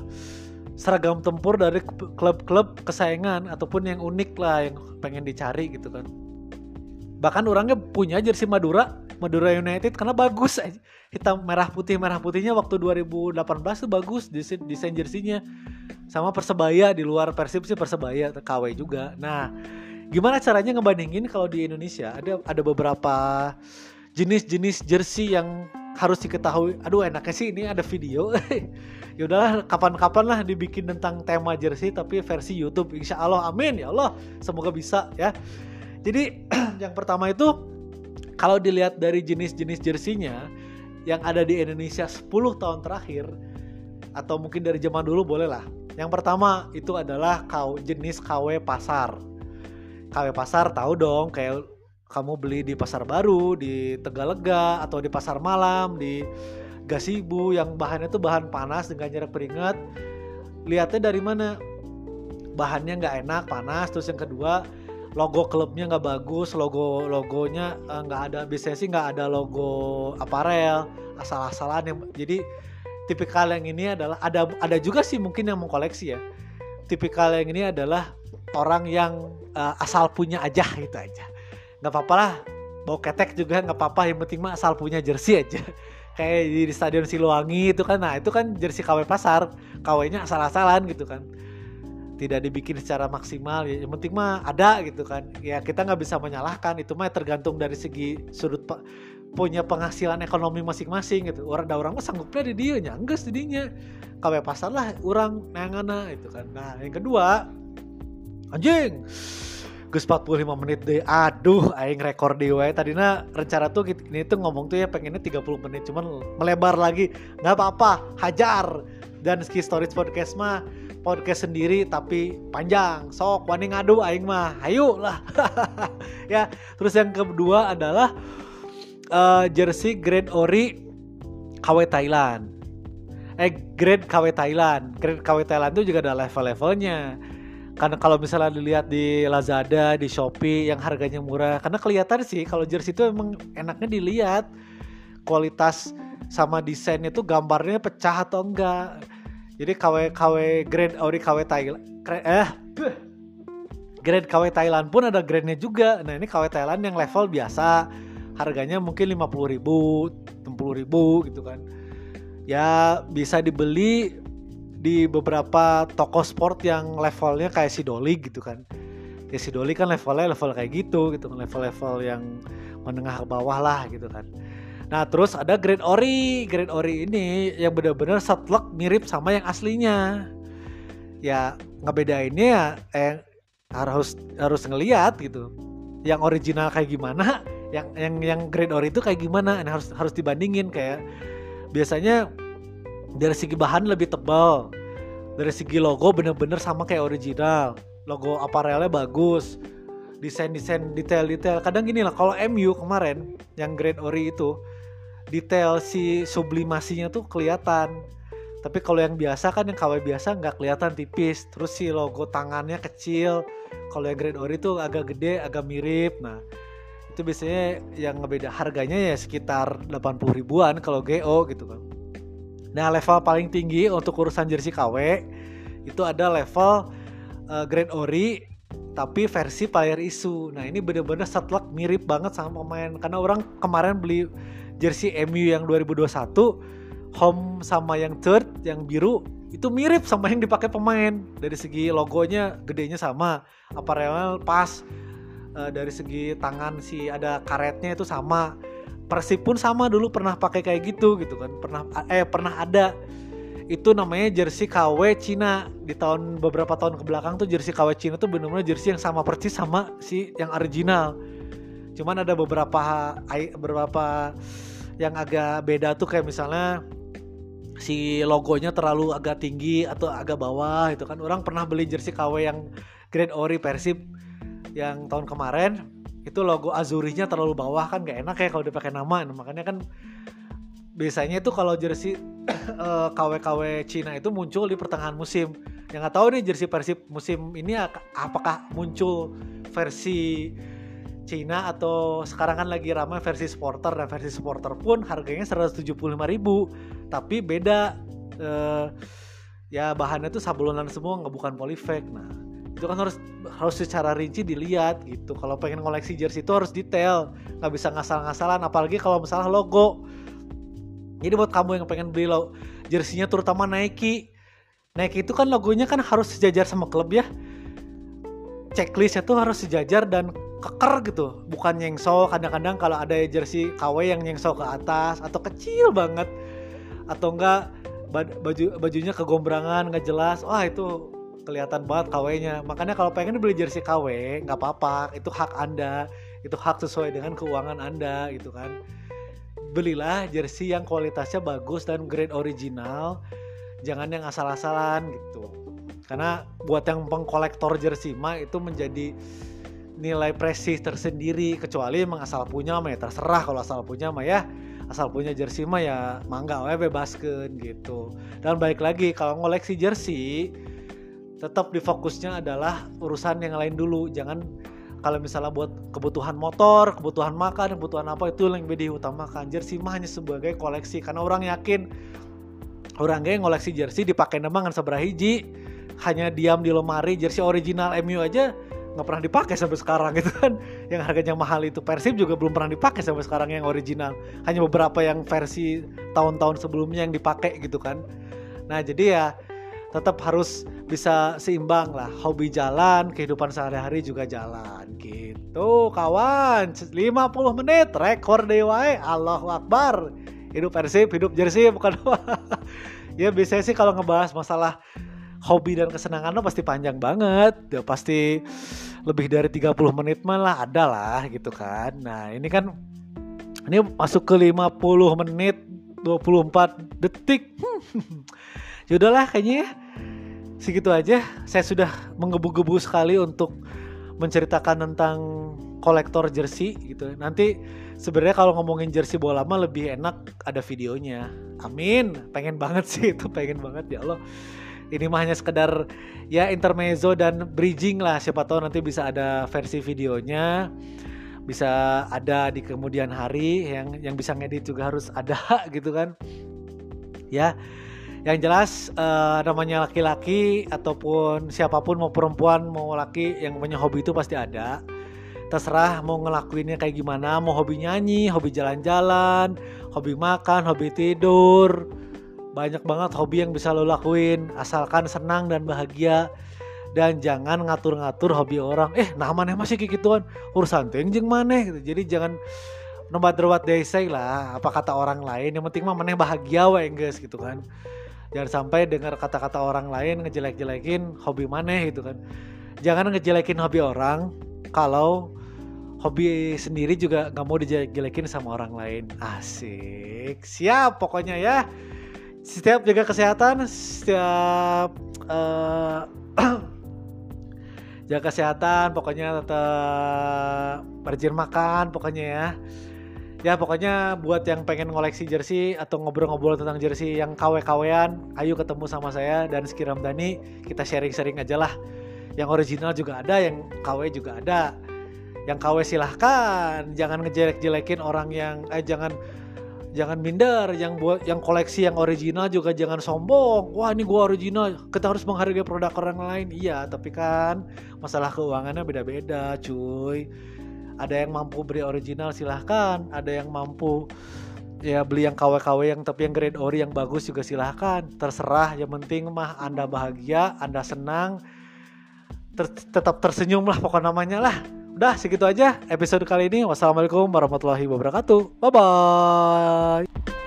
Speaker 1: seragam tempur dari klub-klub kesayangan ataupun yang unik lah yang pengen dicari gitu kan. Bahkan orangnya punya jersey Madura Madura United karena bagus hitam merah putih merah putihnya waktu 2018 tuh bagus desain desain jersinya sama persebaya di luar persib sih persebaya KW juga. Nah gimana caranya ngebandingin kalau di Indonesia? Ada ada beberapa jenis-jenis jersey yang harus diketahui aduh enaknya sih ini ada video. Ya udahlah kapan-kapan lah dibikin tentang tema jersey tapi versi YouTube. Insya Allah amin. Ya Allah semoga bisa ya. Jadi yang pertama itu kalau dilihat dari jenis-jenis jersinya yang ada di Indonesia 10 tahun terakhir atau mungkin dari zaman dulu boleh lah. Yang pertama itu adalah kau jenis KW pasar. KW pasar tahu dong kayak kamu beli di pasar baru di Tegalega atau di pasar malam di gasibu yang bahannya tuh bahan panas dengan jarak peringat. Lihatnya dari mana? Bahannya nggak enak panas. Terus yang kedua logo klubnya nggak bagus logo logonya eh, nggak ada biasanya sih nggak ada logo aparel asal-asalan jadi tipikal yang ini adalah ada ada juga sih mungkin yang mau koleksi ya. Tipikal yang ini adalah orang yang uh, asal punya aja gitu aja nggak apa-apa lah. Mau ketek juga nggak apa-apa. Yang penting mah asal punya jersey aja. Kayak di, di stadion Siluwangi itu kan. Nah itu kan jersey KW pasar. KW-nya asal-asalan gitu kan. Tidak dibikin secara maksimal. Ya yang penting mah ada gitu kan. Ya kita nggak bisa menyalahkan. Itu mah tergantung dari segi sudut pe punya penghasilan ekonomi masing-masing gitu. Orang ada orang mah sanggupnya di dia. Nya enggak KW pasar lah orang nangana itu kan. Nah yang kedua anjing Gus 45 menit deh. Aduh aing rekor di wae. Tadinya rencana tuh ini tuh ngomong tuh ya pengennya 30 menit cuman melebar lagi. Nggak apa-apa hajar. Dan ski stories podcast mah podcast sendiri tapi panjang. Sok wani ngadu aing mah. Ayo lah. Ya terus yang kedua adalah uh, jersey grade ori KW Thailand. Eh grade KW Thailand. Grade KW Thailand itu juga ada level-levelnya karena kalau misalnya dilihat di Lazada, di Shopee yang harganya murah, karena kelihatan sih kalau jersey itu emang enaknya dilihat kualitas sama desainnya tuh gambarnya pecah atau enggak. Jadi KW KW grade ori KW Thailand eh grade KW Thailand pun ada grade-nya juga. Nah, ini KW Thailand yang level biasa. Harganya mungkin 50 ribu, 60 ribu gitu kan. Ya bisa dibeli di beberapa toko sport yang levelnya kayak si Dolly gitu kan. Ya si Dolly kan levelnya level kayak gitu gitu kan level-level yang menengah ke bawah lah gitu kan. Nah terus ada grade ori. Grade ori ini yang benar-benar setlek mirip sama yang aslinya. Ya ngebedainnya ya eh, harus harus ngeliat gitu yang original kayak gimana yang yang yang grade ori itu kayak gimana harus harus dibandingin kayak biasanya dari segi bahan lebih tebal. Dari segi logo bener-bener sama kayak original. Logo aparelnya bagus. Desain-desain detail-detail. Kadang gini lah kalau MU kemarin yang Grand Ori itu detail si sublimasinya tuh kelihatan. Tapi kalau yang biasa kan yang KW biasa nggak kelihatan tipis. Terus si logo tangannya kecil. Kalau yang Grand Ori tuh agak gede agak mirip. Nah itu biasanya yang ngebeda. Harganya ya sekitar 80 ribuan kalau GO gitu kan Nah level paling tinggi untuk urusan jersey KW itu ada level uh, Grand Ori tapi versi player isu. Nah ini bener-bener setlek mirip banget sama pemain. Karena orang kemarin beli jersey MU yang 2021 home sama yang third yang biru itu mirip sama yang dipakai pemain. Dari segi logonya gedenya sama apparel pas uh, dari segi tangan si ada karetnya itu sama Persib pun sama dulu pernah pakai kayak gitu gitu kan. Pernah eh pernah ada. Itu namanya jersey KW Cina. Di tahun beberapa tahun ke belakang tuh jersey KW Cina tuh benar-benar jersey yang sama persis sama si yang original. Cuman ada beberapa beberapa yang agak beda tuh kayak misalnya si logonya terlalu agak tinggi atau agak bawah itu kan. Orang pernah beli jersey KW yang Grand Ori Persib yang tahun kemarin itu logo azurinya terlalu bawah kan gak enak ya kalau dipakai nama. Nah, makanya kan biasanya itu kalau jersey eh, KW-KW Cina itu muncul di pertengahan musim. Yang nggak tahu nih jersey Persib musim ini apakah muncul versi Cina atau sekarang kan lagi ramai versi supporter dan versi supporter pun harganya 175.000 tapi beda uh, ya bahannya tuh sablonan semua nggak bukan polyfake nah itu kan harus harus secara rinci dilihat gitu. Kalau pengen koleksi jersey itu harus detail. Nggak bisa ngasal-ngasalan apalagi kalau misalnya logo. Jadi buat kamu yang pengen beli lo jersinya terutama Nike. Nike itu kan logonya kan harus sejajar sama klub ya. Checklistnya tuh harus sejajar dan keker gitu. Bukan nyengsol kadang-kadang kalau ada jersey KW yang nyengsol ke atas atau kecil banget. Atau enggak baju bajunya kegombrangan nggak jelas. Wah itu kelihatan banget KW-nya. Makanya kalau pengen beli jersey KW nggak apa-apa, itu hak Anda, itu hak sesuai dengan keuangan Anda gitu kan. Belilah jersey yang kualitasnya bagus dan grade original, jangan yang asal-asalan gitu. Karena buat yang pengkolektor jersey mah itu menjadi nilai prestis tersendiri kecuali emang asal punya mah ya terserah kalau asal punya mah ya asal punya jersey mah ya mangga we bebaskan gitu dan baik lagi kalau ngoleksi jersey tetap di fokusnya adalah urusan yang lain dulu. Jangan kalau misalnya buat kebutuhan motor, kebutuhan makan, kebutuhan apa itu yang lebih diutamakan. Jersey mah hanya sebagai koleksi karena orang yakin orang yang ngoleksi jersey dipakai nemang kan seberapa hiji. Hanya diam di lemari jersey original MU aja nggak pernah dipakai sampai sekarang gitu kan. Yang harganya mahal itu Persib juga belum pernah dipakai sampai sekarang yang original. Hanya beberapa yang versi tahun-tahun sebelumnya yang dipakai gitu kan. Nah jadi ya tetap harus bisa seimbang lah. Hobi jalan kehidupan sehari-hari juga jalan. Gitu kawan. 50 menit rekor dewa Allahu Akbar. Hidup Persib hidup jersey bukan ya biasanya sih kalau ngebahas masalah hobi dan kesenangan lo pasti panjang banget. Ya pasti lebih dari 30 menit malah ada lah gitu kan. Nah ini kan ini masuk ke 50 menit 24 detik. Ya udahlah kayaknya ya. Segitu aja. Saya sudah menggebu-gebu sekali untuk menceritakan tentang kolektor jersey gitu. Nanti sebenarnya kalau ngomongin jersey bola lama lebih enak ada videonya. Amin. Pengen banget sih itu pengen banget ya Allah. Ini mah hanya sekedar ya intermezzo dan bridging lah. Siapa tahu nanti bisa ada versi videonya. Bisa ada di kemudian hari yang yang bisa ngedit juga harus ada gitu kan. Ya yang jelas uh, namanya laki-laki ataupun siapa pun mau perempuan mau laki yang punya hobi itu pasti ada. Terserah mau ngelakuinnya kayak gimana mau hobi nyanyi hobi jalan-jalan hobi makan hobi tidur. Banyak banget hobi yang bisa lo lakuin asalkan senang dan bahagia. Dan jangan ngatur-ngatur hobi orang. Eh nah mana masih kayak gituan. Urusan ting jeng mana gitu. Jadi jangan nombat derwat desai lah apa kata orang lain. Yang penting mah mana bahagia wae guys gitu kan jangan sampai dengar kata-kata orang lain ngejelek-jelekin hobi mana gitu kan. Jangan ngejelekin hobi orang kalau hobi sendiri juga nggak mau dijelek-jelekin sama orang lain. Asik. Siap pokoknya ya. Setiap jaga kesehatan setiap uh, jaga kesehatan pokoknya tetap rajin makan pokoknya ya ya pokoknya buat yang pengen ngoleksi jersey atau ngobrol-ngobrol tentang jersey yang kawe-kawean ayo ketemu sama saya dan Skiram Dani kita sharing-sharing aja lah. Yang original juga ada yang KW juga ada. Yang KW silahkan. Jangan ngejelek-jelekin orang yang eh jangan jangan minder. Yang buat yang koleksi yang original juga jangan sombong. Wah ini gua original. Kita harus menghargai produk orang lain. Iya tapi kan masalah keuangannya beda-beda cuy ada yang mampu beli original silahkan ada yang mampu ya beli yang KW-KW yang tapi yang grade ori yang bagus juga silahkan terserah yang penting mah anda bahagia anda senang ter tetap tersenyum lah pokok namanya lah Udah segitu aja episode kali ini. Wassalamualaikum warahmatullahi wabarakatuh. Bye bye.